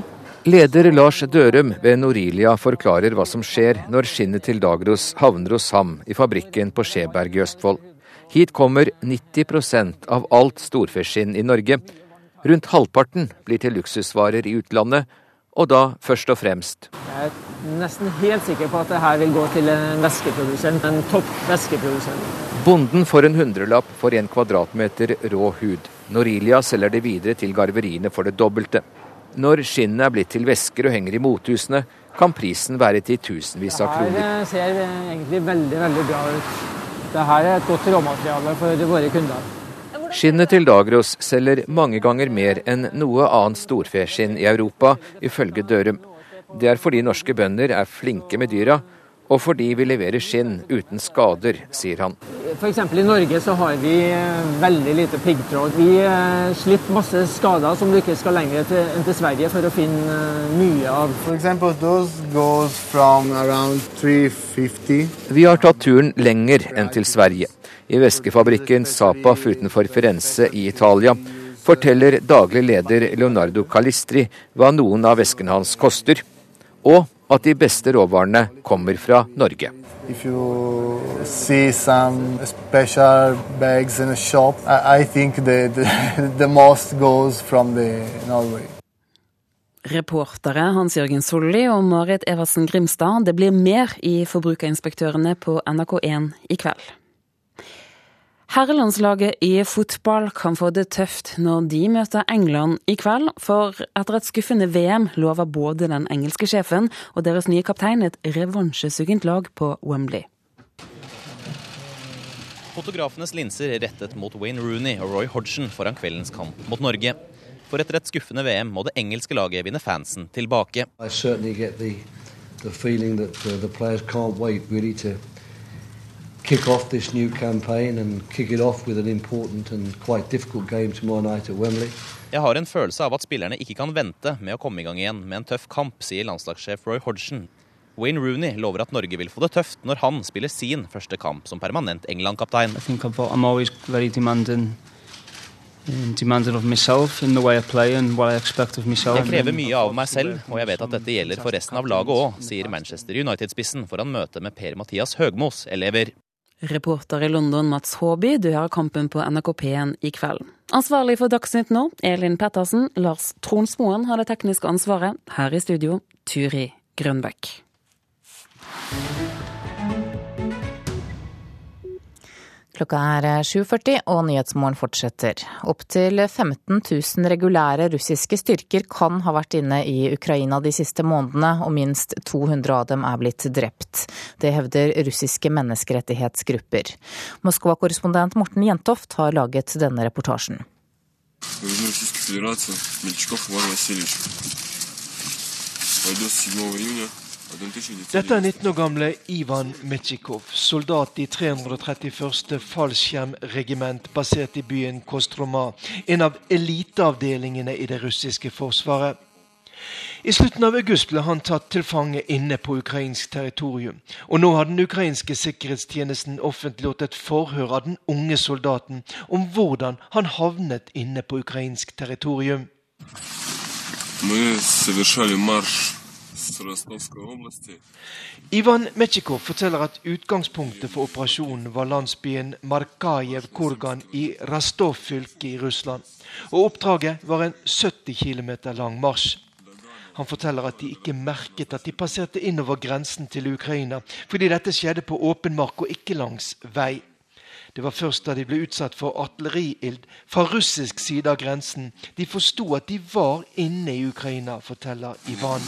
Leder Lars Dørum ved Norilia forklarer hva som skjer når skinnet til Dagros havner hos ham i fabrikken på Skjeberg i Østfold. Hit kommer 90% av alt storfeskinn i Norge. Rundt halvparten blir til luksusvarer i utlandet, og da først og fremst. Jeg er nesten helt sikker på at det her vil gå til en væskeprodusent, en topp væskeprodusent. Bonden får en hundrelapp for en kvadratmeter rå hud. Norilia selger det videre til garveriene for det dobbelte. Når skinnet er blitt til væsker og henger i mothusene, kan prisen være til tusenvis av kroner. Det her ser egentlig veldig, veldig bra ut. Dette er et godt råmateriale for våre kunder. Skinnet til Dagros selger mange ganger mer enn noe annet storfeskinn i Europa, ifølge Dørum. Det er fordi norske bønder er flinke med dyra, og fordi vi leverer skinn uten skader, sier han. F.eks. i Norge så har vi eh, veldig lite piggtråd. Vi eh, slipper masse skader som du ikke skal lenger til, enn til Sverige for å finne eh, mye av. Vi har tatt turen lenger enn til Sverige. I væskefabrikken Sapaf utenfor Firenze i Italia forteller daglig leder Leonardo Calistri hva noen av væskene hans koster, og at de beste råvarene kommer fra Norge. If you see some special bags in a shop, I, I the, the, the most goes from the Norway. Reportere Hans Jørgen Solli og Marit Evertsen Grimstad, det blir mer i Forbrukerinspektørene på NRK1 i kveld. Herrelandslaget i fotball kan få det tøft når de møter England i kveld, for etter et skuffende VM lover både den engelske sjefen og deres nye kaptein et revansjesugent lag på Wembley. Fotografenes linser rettet mot Wayne Rooney og Roy Hodgson foran kveldens kamp mot Norge. For etter et skuffende VM må det engelske laget vinne fansen tilbake. I kick off this new campaign and kick it off with an important and quite difficult game tomorrow night at Wembley. Jeg har en følelse av at spillerne ikke kan vente med å komme i gang igjen med en tøff kamp, sier landslagssjef Roy Hodgson. Wayne Rooney lover at Norge vil få det tøft når han spiller sin første kamp som permanent England-kaptein. Jeg krever mye av meg selv, og jeg vet at dette gjelder for resten av laget òg, sier Manchester United-spissen foran møtet med Per-Mathias Høgmos elever. Reporter i London Mats Håby, du hører kampen på NRK P1 i kveld. Ansvarlig for Dagsnytt nå, Elin Pettersen. Lars Tronsmoen har det tekniske ansvaret. Her i studio, Turi Grønbekk. Klokka er 7.40 og Nyhetsmorgen fortsetter. Opptil 15 000 regulære russiske styrker kan ha vært inne i Ukraina de siste månedene, og minst 200 av dem er blitt drept. Det hevder russiske menneskerettighetsgrupper. Moskva-korrespondent Morten Jentoft har laget denne reportasjen. Dette er 19 år gamle Ivan Metsjikov, soldat i 331. fallskjermregiment basert i byen Kostroma, en av eliteavdelingene i det russiske forsvaret. I slutten av august ble han tatt til fange inne på ukrainsk territorium, og nå har den ukrainske sikkerhetstjenesten offentliggjort et forhør av den unge soldaten om hvordan han havnet inne på ukrainsk territorium. Vi marsj Ivan Mechikov forteller at utgangspunktet for operasjonen var landsbyen Markajev-Kurgan i Rastov fylke i Russland. Og oppdraget var en 70 km lang marsj. Han forteller at de ikke merket at de passerte innover grensen til Ukraina, fordi dette skjedde på åpen mark og ikke langs vei. Det var først da de ble utsatt for artilleriild fra russisk side av grensen, de forsto at de var inne i Ukraina, forteller Ivan.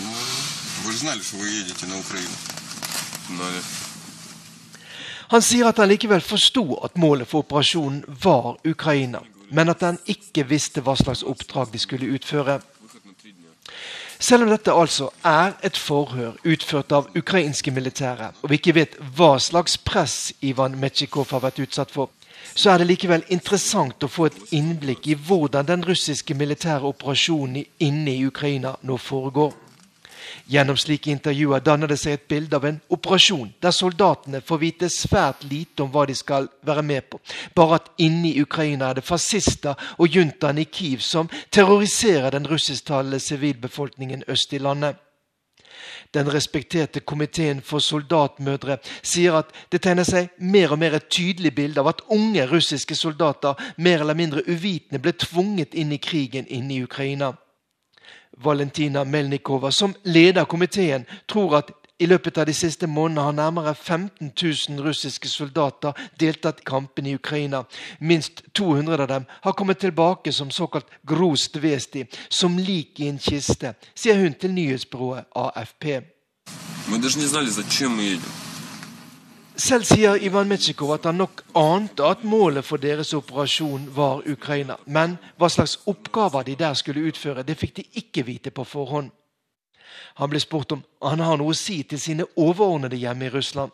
Han sier at han likevel forsto at målet for operasjonen var Ukraina, men at han ikke visste hva slags oppdrag de skulle utføre. Selv om dette altså er et forhør utført av ukrainske militære, og vi ikke vet hva slags press Ivan Metsjikov har vært utsatt for, så er det likevel interessant å få et innblikk i hvordan den russiske militære operasjonen inne i Ukraina nå foregår. Gjennom slike intervjuer danner det seg et bilde av en operasjon der soldatene får vite svært lite om hva de skal være med på. Bare at inne i Ukraina er det fascister og juntaen i Kiev som terroriserer den russisktalende sivilbefolkningen øst i landet. Den respekterte komiteen for soldatmødre sier at det tegner seg mer og mer et tydelig bilde av at unge russiske soldater mer eller mindre uvitende ble tvunget inn i krigen inne i Ukraina. Valentina Melnikova, som leder komiteen, tror at i løpet av de siste månedene har nærmere 15 000 russiske soldater deltatt i kampene i Ukraina. Minst 200 av dem har kommet tilbake som såkalt grost vesti, som lik i en kiste, sier hun til nyhetsbyrået AFP. Мы даже не знали, зачем мы едем. Selv sier Ivan Metsjikov at han nok ante at målet for deres operasjon var Ukraina. Men hva slags oppgaver de der skulle utføre, det fikk de ikke vite på forhånd. Han ble spurt om han har noe å si til sine overordnede hjemme i Russland.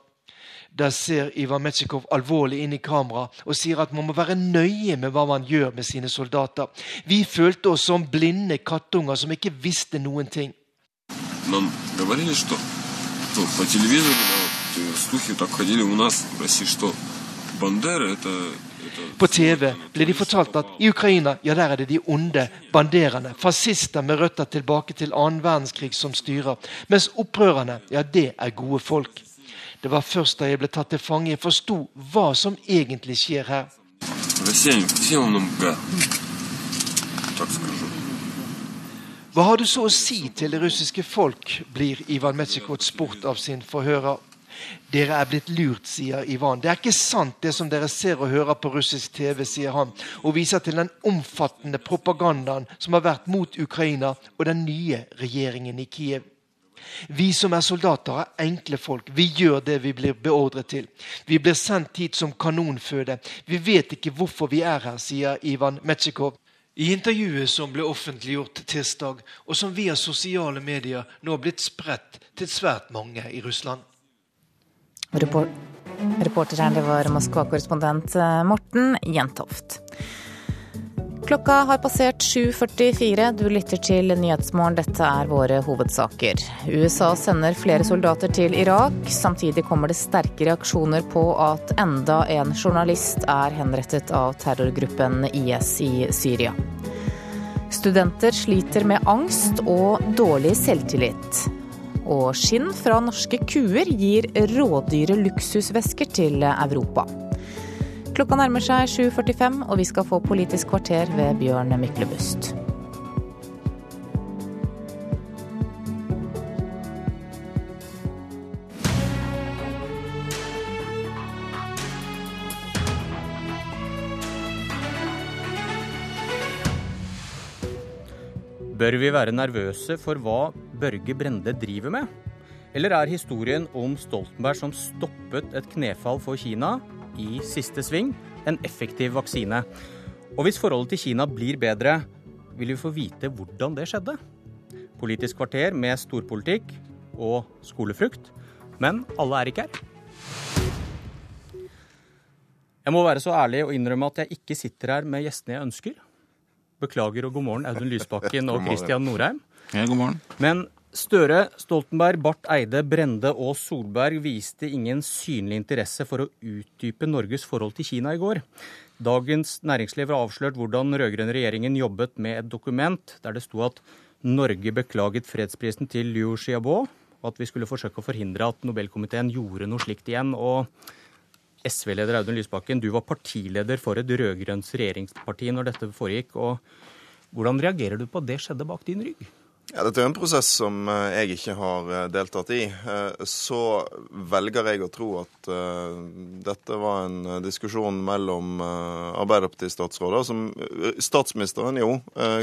Der ser Ivan Metsjikov alvorlig inn i kamera og sier at man må være nøye med hva man gjør med sine soldater. Vi følte oss som blinde kattunger som ikke visste noen ting. Нам говорили, что то, по телевизору да, вот, э, слухи так ходили у нас в России, что Бандера это, это På TV ble de fortalt at i Ukraina ja der er det de onde banderene, fascister med røtter tilbake til annen verdenskrig, som styrer. Mens opprørerne, ja det er gode folk. Det var først da jeg ble tatt til fange jeg forsto hva som egentlig skjer her. Россияне всем нам га. Так скажу. Hva har du så å si til det russiske folk, blir Ivan Metsjikov spurt av sin forhører. Dere er blitt lurt, sier Ivan. Det er ikke sant det som dere ser og hører på russisk TV, sier han, og viser til den omfattende propagandaen som har vært mot Ukraina og den nye regjeringen i Kiev. Vi som er soldater, er enkle folk. Vi gjør det vi blir beordret til. Vi blir sendt hit som kanonføde. Vi vet ikke hvorfor vi er her, sier Ivan Metsjikov. I intervjuet som ble offentliggjort tirsdag, og som via sosiale medier nå har blitt spredt til svært mange i Russland. Reporter her, det var Moskva-korrespondent Morten Jentoft. Klokka har passert 7.44. Du lytter til Nyhetsmorgen. Dette er våre hovedsaker. USA sender flere soldater til Irak. Samtidig kommer det sterke reaksjoner på at enda en journalist er henrettet av terrorgruppen IS i Syria. Studenter sliter med angst og dårlig selvtillit. Og skinn fra norske kuer gir rådyre luksusvesker til Europa. Klokka nærmer seg 7.45, og vi skal få Politisk kvarter ved Bjørn Myklebust. Bør vi være nervøse for hva Børge Brende driver med? Eller er historien om Stoltenberg som stoppet et knefall for Kina, i siste sving en effektiv vaksine. Og hvis forholdet til Kina blir bedre, vil vi få vite hvordan det skjedde. Politisk kvarter med storpolitikk og skolefrukt. Men alle er ikke her. Jeg må være så ærlig og innrømme at jeg ikke sitter her med gjestene jeg ønsker. Beklager og god morgen, Audun Lysbakken og Christian Norheim. Ja, god morgen. Men Støre, Stoltenberg, Barth Eide, Brende og Solberg viste ingen synlig interesse for å utdype Norges forhold til Kina i går. Dagens Næringsliv har avslørt hvordan rød-grønne regjeringen jobbet med et dokument der det sto at Norge beklaget fredsprisen til Liu Xiaobo, og at vi skulle forsøke å forhindre at Nobelkomiteen gjorde noe slikt igjen. og SV-leder Audun Lysbakken, du var partileder for et rød-grønt regjeringsparti når dette foregikk. og Hvordan reagerer du på at det skjedde bak din rygg? Ja, Dette er en prosess som eh, jeg ikke har eh, deltatt i. Eh, så velger jeg å tro at dette var en diskusjon mellom Arbeiderparti-statsråder som statsministeren jo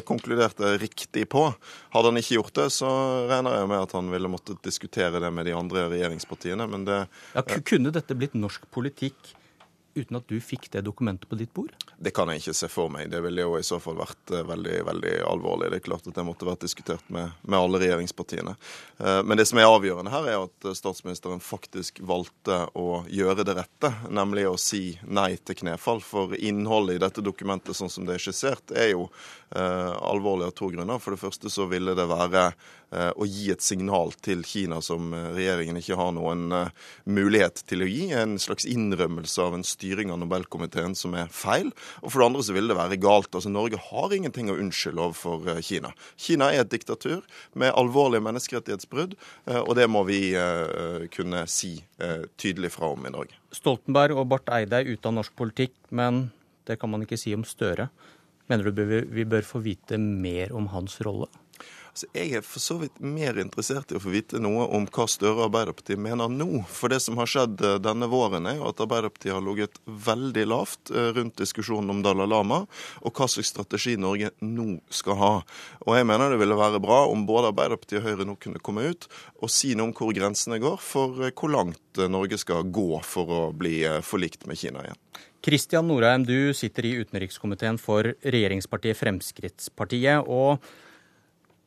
konkluderte riktig på. Hadde han ikke gjort det, så regner jeg med at han ville måttet diskutere det med de andre regjeringspartiene. Men det ja, Kunne dette blitt norsk politikk uten at du fikk det dokumentet på ditt bord? Det kan jeg ikke se for meg. Det ville jo i så fall vært eh, veldig veldig alvorlig. Det er klart at det måtte vært diskutert med, med alle regjeringspartiene. Eh, men det som er avgjørende her, er at statsministeren faktisk valgte å gjøre det rette, nemlig å si nei til knefall. For innholdet i dette dokumentet, sånn som det er skissert, er jo eh, alvorlig av to grunner. For det første så ville det være Eh, å gi et signal til Kina som eh, regjeringen ikke har noen eh, mulighet til å gi. En slags innrømmelse av en styring av Nobelkomiteen som er feil. Og for det andre så vil det være galt. Altså Norge har ingenting å unnskylde overfor Kina. Kina er et diktatur med alvorlige menneskerettighetsbrudd, og det må vi kunne si tydelig fra om i Norge. Stoltenberg og Barth Eide er ute av norsk politikk, men det kan man ikke si om Støre. Mener du vi bør få vite mer om hans rolle? Altså, jeg er for så vidt mer interessert i å få vite noe om hva Støre og Arbeiderpartiet mener nå. For det som har skjedd eh, denne våren, er jo at Arbeiderpartiet har ligget veldig lavt eh, rundt diskusjonen om Dalai Lama, og hva slags strategi Norge nå skal ha. Og jeg mener det ville være bra om både Arbeiderpartiet og Høyre nå kunne komme ut og si noe om hvor grensene går for eh, hvor langt Norge skal gå for å bli forlikt med Kina igjen. Kristian Norheim, du sitter i utenrikskomiteen for regjeringspartiet Fremskrittspartiet. og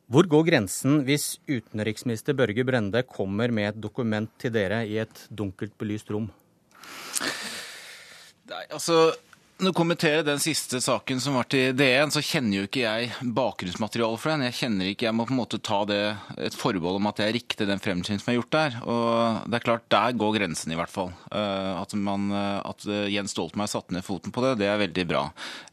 hvor går grensen hvis utenriksminister Børge Brende kommer med et dokument til dere i et dunkelt belyst rom? Nei, altså når du kommenterer den siste saken som var til DN, så kjenner jo ikke jeg bakgrunnsmaterialet for den. Jeg kjenner ikke, jeg må på en måte ta det, et forbehold om at det er riktig, den fremstillingen som er gjort der. Og det er klart, der går grensen i hvert fall. Eh, at, man, eh, at Jens Stoltenberg satte ned foten på det, det er veldig bra.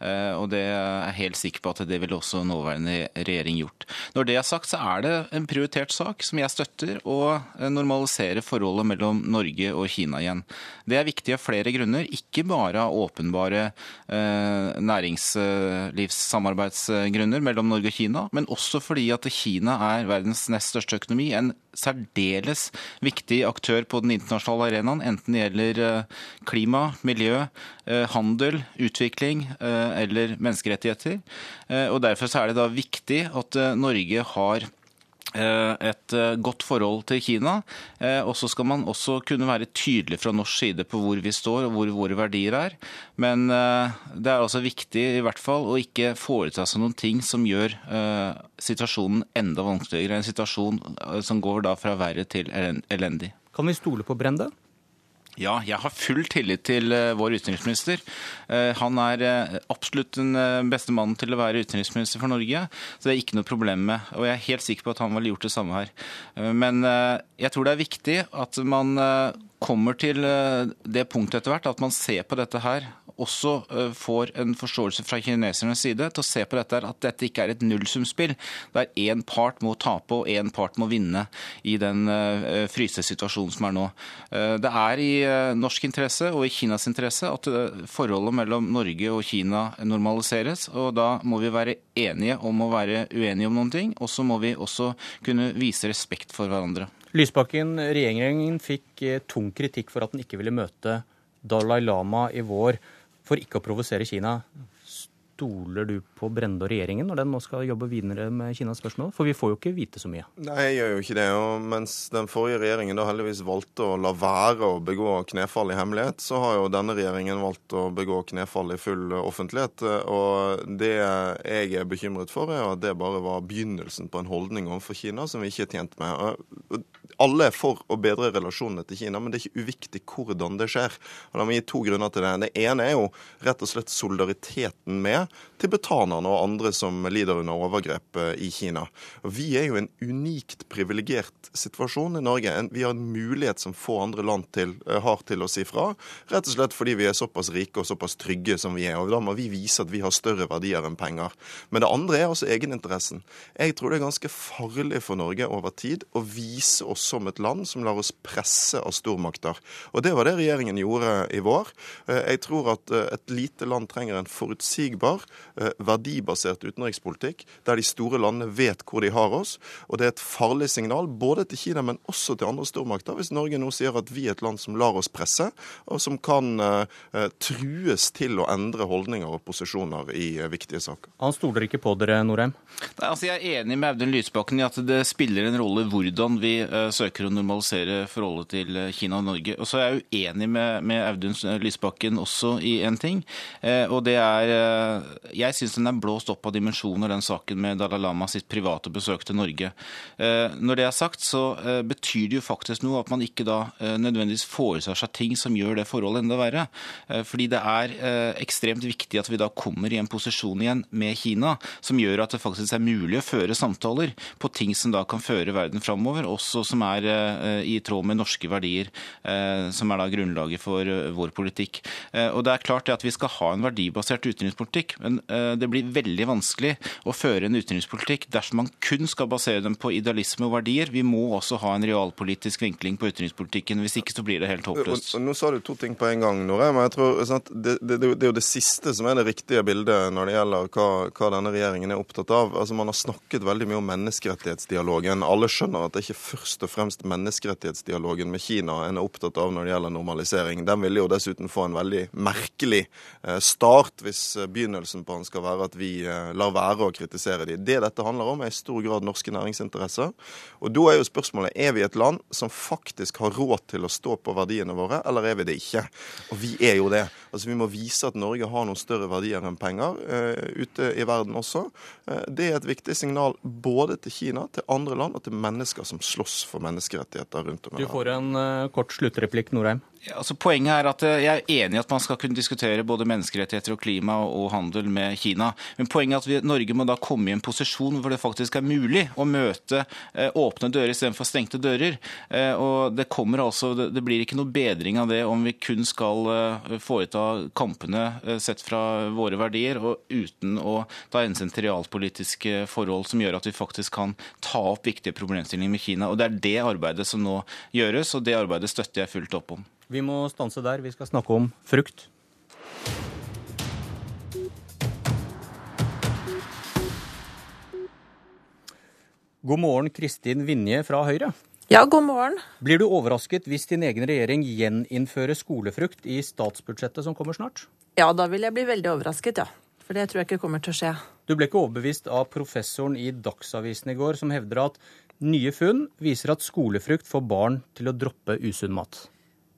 Eh, og det er jeg helt sikker på at det ville også nåværende regjering gjort. Når det er sagt, så er det en prioritert sak som jeg støtter, å normalisere forholdet mellom Norge og Kina igjen. Det er viktig av flere grunner, ikke bare av åpenbare Eh, næringslivssamarbeidsgrunner mellom Norge og Kina, men også fordi at Kina er verdens nest største økonomi. En særdeles viktig aktør på den internasjonale arenaen, enten det gjelder eh, klima, miljø, eh, handel, utvikling eller menneskerettigheter. Og Derfor er det da viktig at Norge har Eh, et eh, godt forhold til Kina. Eh, og så skal man også kunne være tydelig fra norsk side på hvor vi står og hvor våre verdier er. Men det er altså viktig i hvert fall å ikke foreta seg noen ting som gjør situasjonen enda vanskeligere. En situasjon som går da fra verre til elendig. Kan vi stole på Brende? Ja, jeg har full tillit til uh, vår utenriksminister. Uh, han er uh, absolutt den beste mannen til å være utenriksminister for Norge. Så det er ikke noe problem med. Og jeg er helt sikker på at han ville gjort det samme her. Men jeg tror det er viktig at man kommer til det punktet etter hvert at man ser på dette her også eh, får en forståelse fra kinesernes side til å se på dette her, at dette ikke er et nullsumspill, der én part må tape og én part må vinne i den eh, frysesituasjonen som er nå. Eh, det er i norsk interesse og i Kinas interesse at forholdet mellom Norge og Kina normaliseres. og Da må vi være enige om å være uenige om noen ting, og så må vi også kunne vise respekt for hverandre. Lysbakken, regjeringen fikk tung kritikk for at den ikke ville møte Dalai Lama i vår for ikke å provosere Kina. Stoler du på Brende og regjeringen når den nå skal jobbe videre med Kinas spørsmål? For vi får jo ikke vite så mye. Nei, jeg gjør jo ikke det. Og mens den forrige regjeringen da heldigvis valgte å la være å begå knefall i hemmelighet, så har jo denne regjeringen valgt å begå knefall i full offentlighet. Og det jeg er bekymret for, er at det bare var begynnelsen på en holdning overfor Kina som vi ikke er tjent med. Alle er for å bedre relasjonene til Kina, men det er ikke uviktig hvordan det skjer. Og La meg gi to grunner til det. Det ene er jo rett og slett solidariteten med tibetanerne og andre som lider under overgrep eh, i Kina. Og Vi er jo en unikt privilegert situasjon i Norge. Vi har en mulighet som få andre land til, eh, har til å si fra, rett og slett fordi vi er såpass rike og såpass trygge som vi er. og Da må vi vise at vi har større verdier enn penger. Men det andre er altså egeninteressen. Jeg tror det er ganske farlig for Norge over tid å vise oss som et land som lar oss presse av stormakter. Og Det var det regjeringen gjorde i vår. Eh, jeg tror at et lite land trenger en forutsigbar Eh, verdibasert utenrikspolitikk, der de store landene vet hvor de har oss. Og det er et farlig signal både til Kina, men også til andre stormakter, hvis Norge nå sier at vi er et land som lar oss presse, og som kan trues til å endre holdninger og posisjoner i viktige saker. Han stoler ikke på dere, Norheim? Nei, altså Jeg er enig med Audun Lysbakken i at det spiller en rolle hvordan vi søker å normalisere forholdet til Kina og Norge. Og så er jeg uenig med, med Audun Lysbakken også i en ting, og det er jeg syns den er blåst opp av dimensjoner, den saken med Dalai Lama sitt private besøk til Norge. Eh, når det er sagt, så eh, betyr det jo faktisk noe at man ikke da eh, nødvendigvis foretar seg ting som gjør det forholdet enda verre. Fordi det er ekstremt viktig at vi da kommer i en posisjon igjen med Kina som gjør at det faktisk er mulig å føre samtaler på ting som da kan føre verden framover, også som er i tråd med norske verdier, som er da grunnlaget for vår politikk. Og det er klart at vi skal ha en verdibasert utenrikspolitikk, men Eh, det blir veldig vanskelig å føre en utenrikspolitikk dersom man kun skal basere dem på idealisme og verdier. Vi må også ha en realpolitisk vinkling på utenrikspolitikken. Hvis ikke så blir det helt håpløst. Nå sa du to ting på en gang, Nore. Men jeg tror det, det, det, er jo det siste som er det riktige bildet når det gjelder hva, hva denne regjeringen er opptatt av. Altså Man har snakket veldig mye om menneskerettighetsdialogen. Alle skjønner at det ikke først og fremst menneskerettighetsdialogen med Kina en er opptatt av når det gjelder normalisering. Den ville jo dessuten få en veldig merkelig eh, start hvis eh, begynnelsen på den skal være at vi eh, lar være å kritisere dem. Det dette handler om, er i stor grad norske næringsinteresser. Og da er jo spørsmålet er vi et land som faktisk har råd til å stå på verdiene våre, eller er vi det ikke? Og vi er jo det. Altså Vi må vise at Norge har noen større verdier enn penger uh, ute i verden også. Uh, det er et viktig signal både til Kina, til andre land og til mennesker som slåss for menneskerettigheter rundt om i verden. Du får en uh, kort sluttreplikk, Norheim. Altså Poenget er at jeg er enig i at man skal kunne diskutere både menneskerettigheter og klima og handel med Kina. Men poenget er at vi, Norge må da komme i en posisjon hvor det faktisk er mulig å møte åpne dører istedenfor stengte dører. og Det kommer altså, det blir ikke noe bedring av det om vi kun skal foreta kampene eh, sett fra våre verdier, og uten å ta hensyn til realpolitiske forhold som gjør at vi faktisk kan ta opp viktige problemstillinger med Kina. Og Det er det arbeidet som nå gjøres, og det arbeidet støtter jeg fullt opp om. Vi må stanse der. Vi skal snakke om frukt. God morgen, Kristin Vinje fra Høyre. Ja, god morgen. Blir du overrasket hvis din egen regjering gjeninnfører skolefrukt i statsbudsjettet som kommer snart? Ja, da vil jeg bli veldig overrasket, ja. For det tror jeg ikke kommer til å skje. Du ble ikke overbevist av professoren i Dagsavisen i går, som hevder at nye funn viser at skolefrukt får barn til å droppe usunn mat.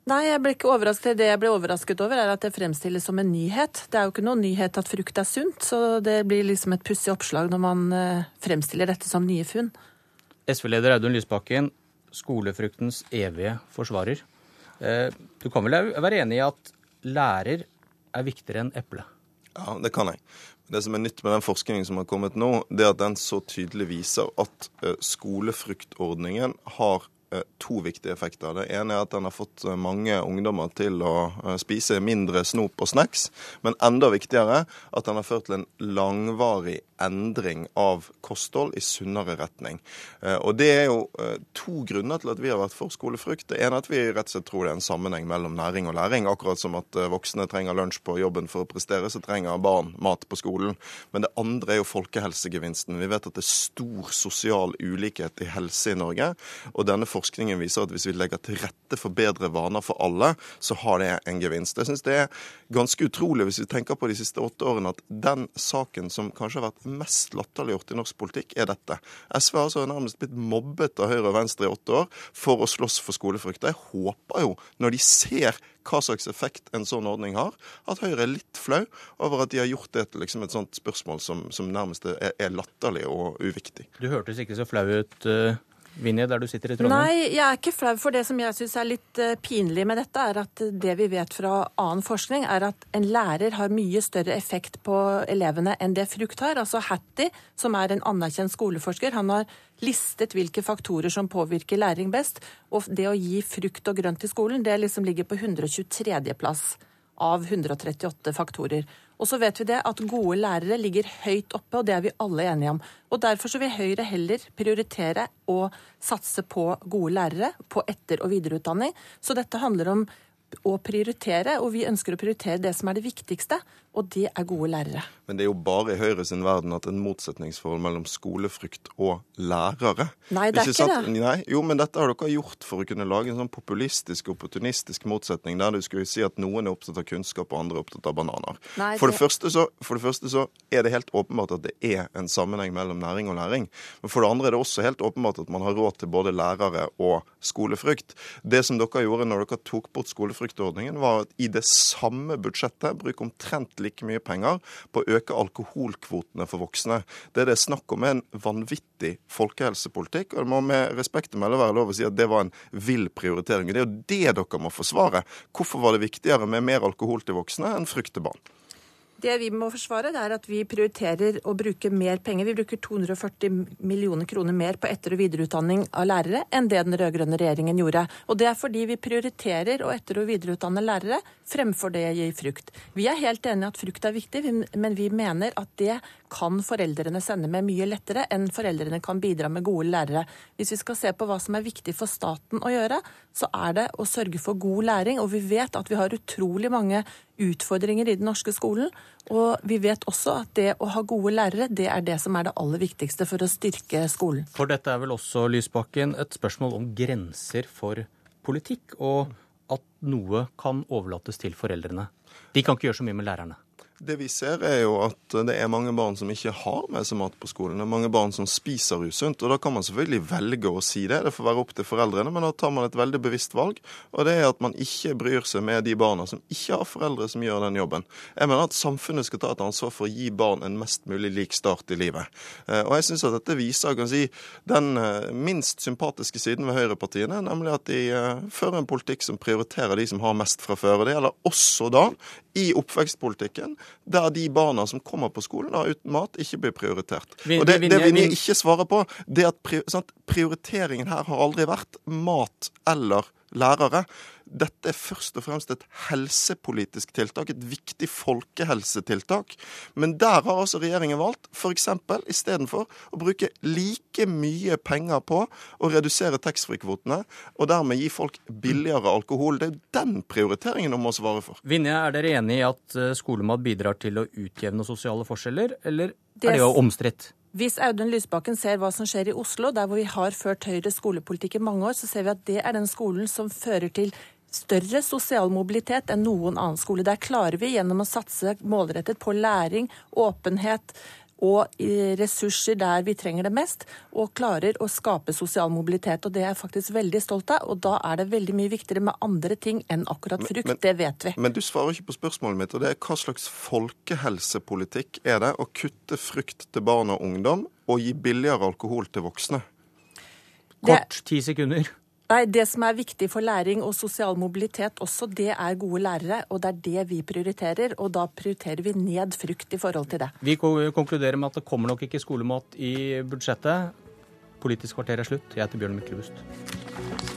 Nei, jeg ble ikke overrasket. Det jeg ble overrasket over, er at det fremstilles som en nyhet. Det er jo ikke noen nyhet at frukt er sunt, så det blir liksom et pussig oppslag når man eh, fremstiller dette som nye funn. SV-leder Audun Lysbakken, skolefruktens evige forsvarer. Eh, du kan vel være enig i at lærer er viktigere enn eple? Ja, det kan jeg. Det som er nytt med den forskningen som har kommet nå, det er at den så tydelig viser at eh, skolefruktordningen har to viktige effekter. Det ene er at den har fått eh, mange ungdommer til å eh, spise mindre snop og snacks. Men enda viktigere at den har ført til en langvarig endring av kosthold i sunnere retning. Og Det er jo to grunner til at vi har vært for skolefrukt. Det ene er at vi rett og slett tror det er en sammenheng mellom næring og læring. Akkurat som at voksne trenger lunsj på jobben for å prestere, så trenger barn mat på skolen. Men det andre er jo folkehelsegevinsten. Vi vet at det er stor sosial ulikhet i helse i Norge. og denne forskningen viser at hvis vi legger til rette for bedre vaner for alle, så har det en gevinst. Jeg syns det er ganske utrolig, hvis vi tenker på de siste åtte årene, at den saken som kanskje har vært mest latterliggjort i norsk politikk, er dette. SV har altså nærmest blitt mobbet av Høyre og Venstre i åtte år for å slåss for skolefrukt. Jeg håper jo, når de ser hva slags effekt en sånn ordning har, at Høyre er litt flau over at de har gjort det til liksom et sånt spørsmål som, som nærmest er, er, latterlig og uviktig. Du hørtes ikke så flau ut, uh, Vinje, der du sitter i Trondheim? Nei, jeg er ikke flau. For det som jeg syns er litt eh, pinlig med dette, er at det vi vet fra annen forskning, er at en lærer har mye større effekt på elevene enn det frukt har. Altså Hattie, som er en anerkjent skoleforsker, han har listet hvilke faktorer som påvirker læring best. Og det å gi frukt og grønt i skolen, det liksom ligger på 123. plass av 138 faktorer. Og så vet vi det at gode lærere ligger høyt oppe, og det er vi alle enige om. Og Derfor så vil Høyre heller prioritere å satse på gode lærere, på etter- og videreutdanning. Så dette handler om å prioritere, og vi ønsker å prioritere det som er det viktigste, og det er gode lærere. Men det er jo bare i Høyre sin verden at en motsetningsforhold mellom skolefrykt og lærere Nei, det er ikke, ikke det. Nei, jo, men dette har dere gjort for å kunne lage en sånn populistisk, opportunistisk motsetning der du skulle si at noen er opptatt av kunnskap og andre er opptatt av bananer. Nei, for, det... så, for det første så er det helt åpenbart at det er en sammenheng mellom næring og læring. Men for det andre er det også helt åpenbart at man har råd til både lærere og skolefrykt. Det som dere gjorde når dere tok bort skolefryktordningen, var at i det samme budsjettet bruke omtrent like mye penger på å øke alkoholkvotene for voksne. Det er det snakk om er en vanvittig folkehelsepolitikk, og det må med respekt å melde være lov å si at det var en vill prioritering. Det er jo det dere må forsvare. Hvorfor var det viktigere med mer alkohol til voksne enn frukt til barn? Det vi må forsvare, det er at vi prioriterer å bruke mer penger. Vi bruker 240 millioner kroner mer på etter- og videreutdanning av lærere enn det den rød-grønne regjeringen gjorde. Og det er fordi vi prioriterer å etter- og videreutdanne lærere fremfor det å gi frukt. Vi er helt enig i at frukt er viktig, men vi mener at det kan foreldrene sende med mye lettere enn foreldrene kan bidra med gode lærere. Hvis vi skal se på hva som er viktig for staten å gjøre, så er det å sørge for god læring. Og vi vet at vi har utrolig mange utfordringer i den norske skolen. Og vi vet også at det å ha gode lærere, det er det som er det aller viktigste for å styrke skolen. For dette er vel også, Lysbakken, et spørsmål om grenser for politikk, og at noe kan overlates til foreldrene. De kan ikke gjøre så mye med lærerne. Det vi ser er jo at det er mange barn som ikke har med seg mat på skolen. Det er mange barn som spiser usunt. Og da kan man selvfølgelig velge å si det, det får være opp til foreldrene, men da tar man et veldig bevisst valg. Og det er at man ikke bryr seg med de barna som ikke har foreldre som gjør den jobben. Jeg mener at samfunnet skal ta et ansvar for å gi barn en mest mulig lik start i livet. Eh, og jeg syns at dette viser kan si, den eh, minst sympatiske siden ved høyrepartiene, nemlig at de eh, fører en politikk som prioriterer de som har mest fra før. Og det gjelder også da i oppvekstpolitikken, der de barna som kommer på skolen da, uten mat, ikke blir prioritert. Og Det, det Vinje ikke svarer på, det er at prioriteringen her har aldri vært mat eller lærere. Dette er først og fremst et helsepolitisk tiltak, et viktig folkehelsetiltak. Men der har altså regjeringen valgt f.eks. istedenfor å bruke like mye penger på å redusere taxfree-kvotene, og dermed gi folk billigere alkohol. Det er den prioriteringen hun må svare for. Vinje, er dere enig i at eh, skolemat bidrar til å utjevne sosiale forskjeller, eller er det jo omstridt? Hvis Audun Lysbakken ser hva som skjer i Oslo, der hvor vi har ført Høyre skolepolitikk i mange år, så ser vi at det er den skolen som fører til større sosial mobilitet enn noen annen skole. Der klarer vi gjennom å satse målrettet på læring, åpenhet og ressurser der vi trenger det mest, og klarer å skape sosial mobilitet. Og Det er jeg faktisk veldig stolt av, og da er det veldig mye viktigere med andre ting enn akkurat frukt. Men, det vet vi. Men du svarer ikke på spørsmålet mitt, og det er hva slags folkehelsepolitikk er det å kutte frukt til barn og ungdom og gi billigere alkohol til voksne? Kort, ti sekunder. Nei, Det som er viktig for læring og sosial mobilitet også, det er gode lærere. Og det er det vi prioriterer, og da prioriterer vi ned frukt i forhold til det. Vi konkluderer med at det kommer nok ikke skolemat i budsjettet. Politisk kvarter er slutt. Jeg heter Bjørn Myklebust.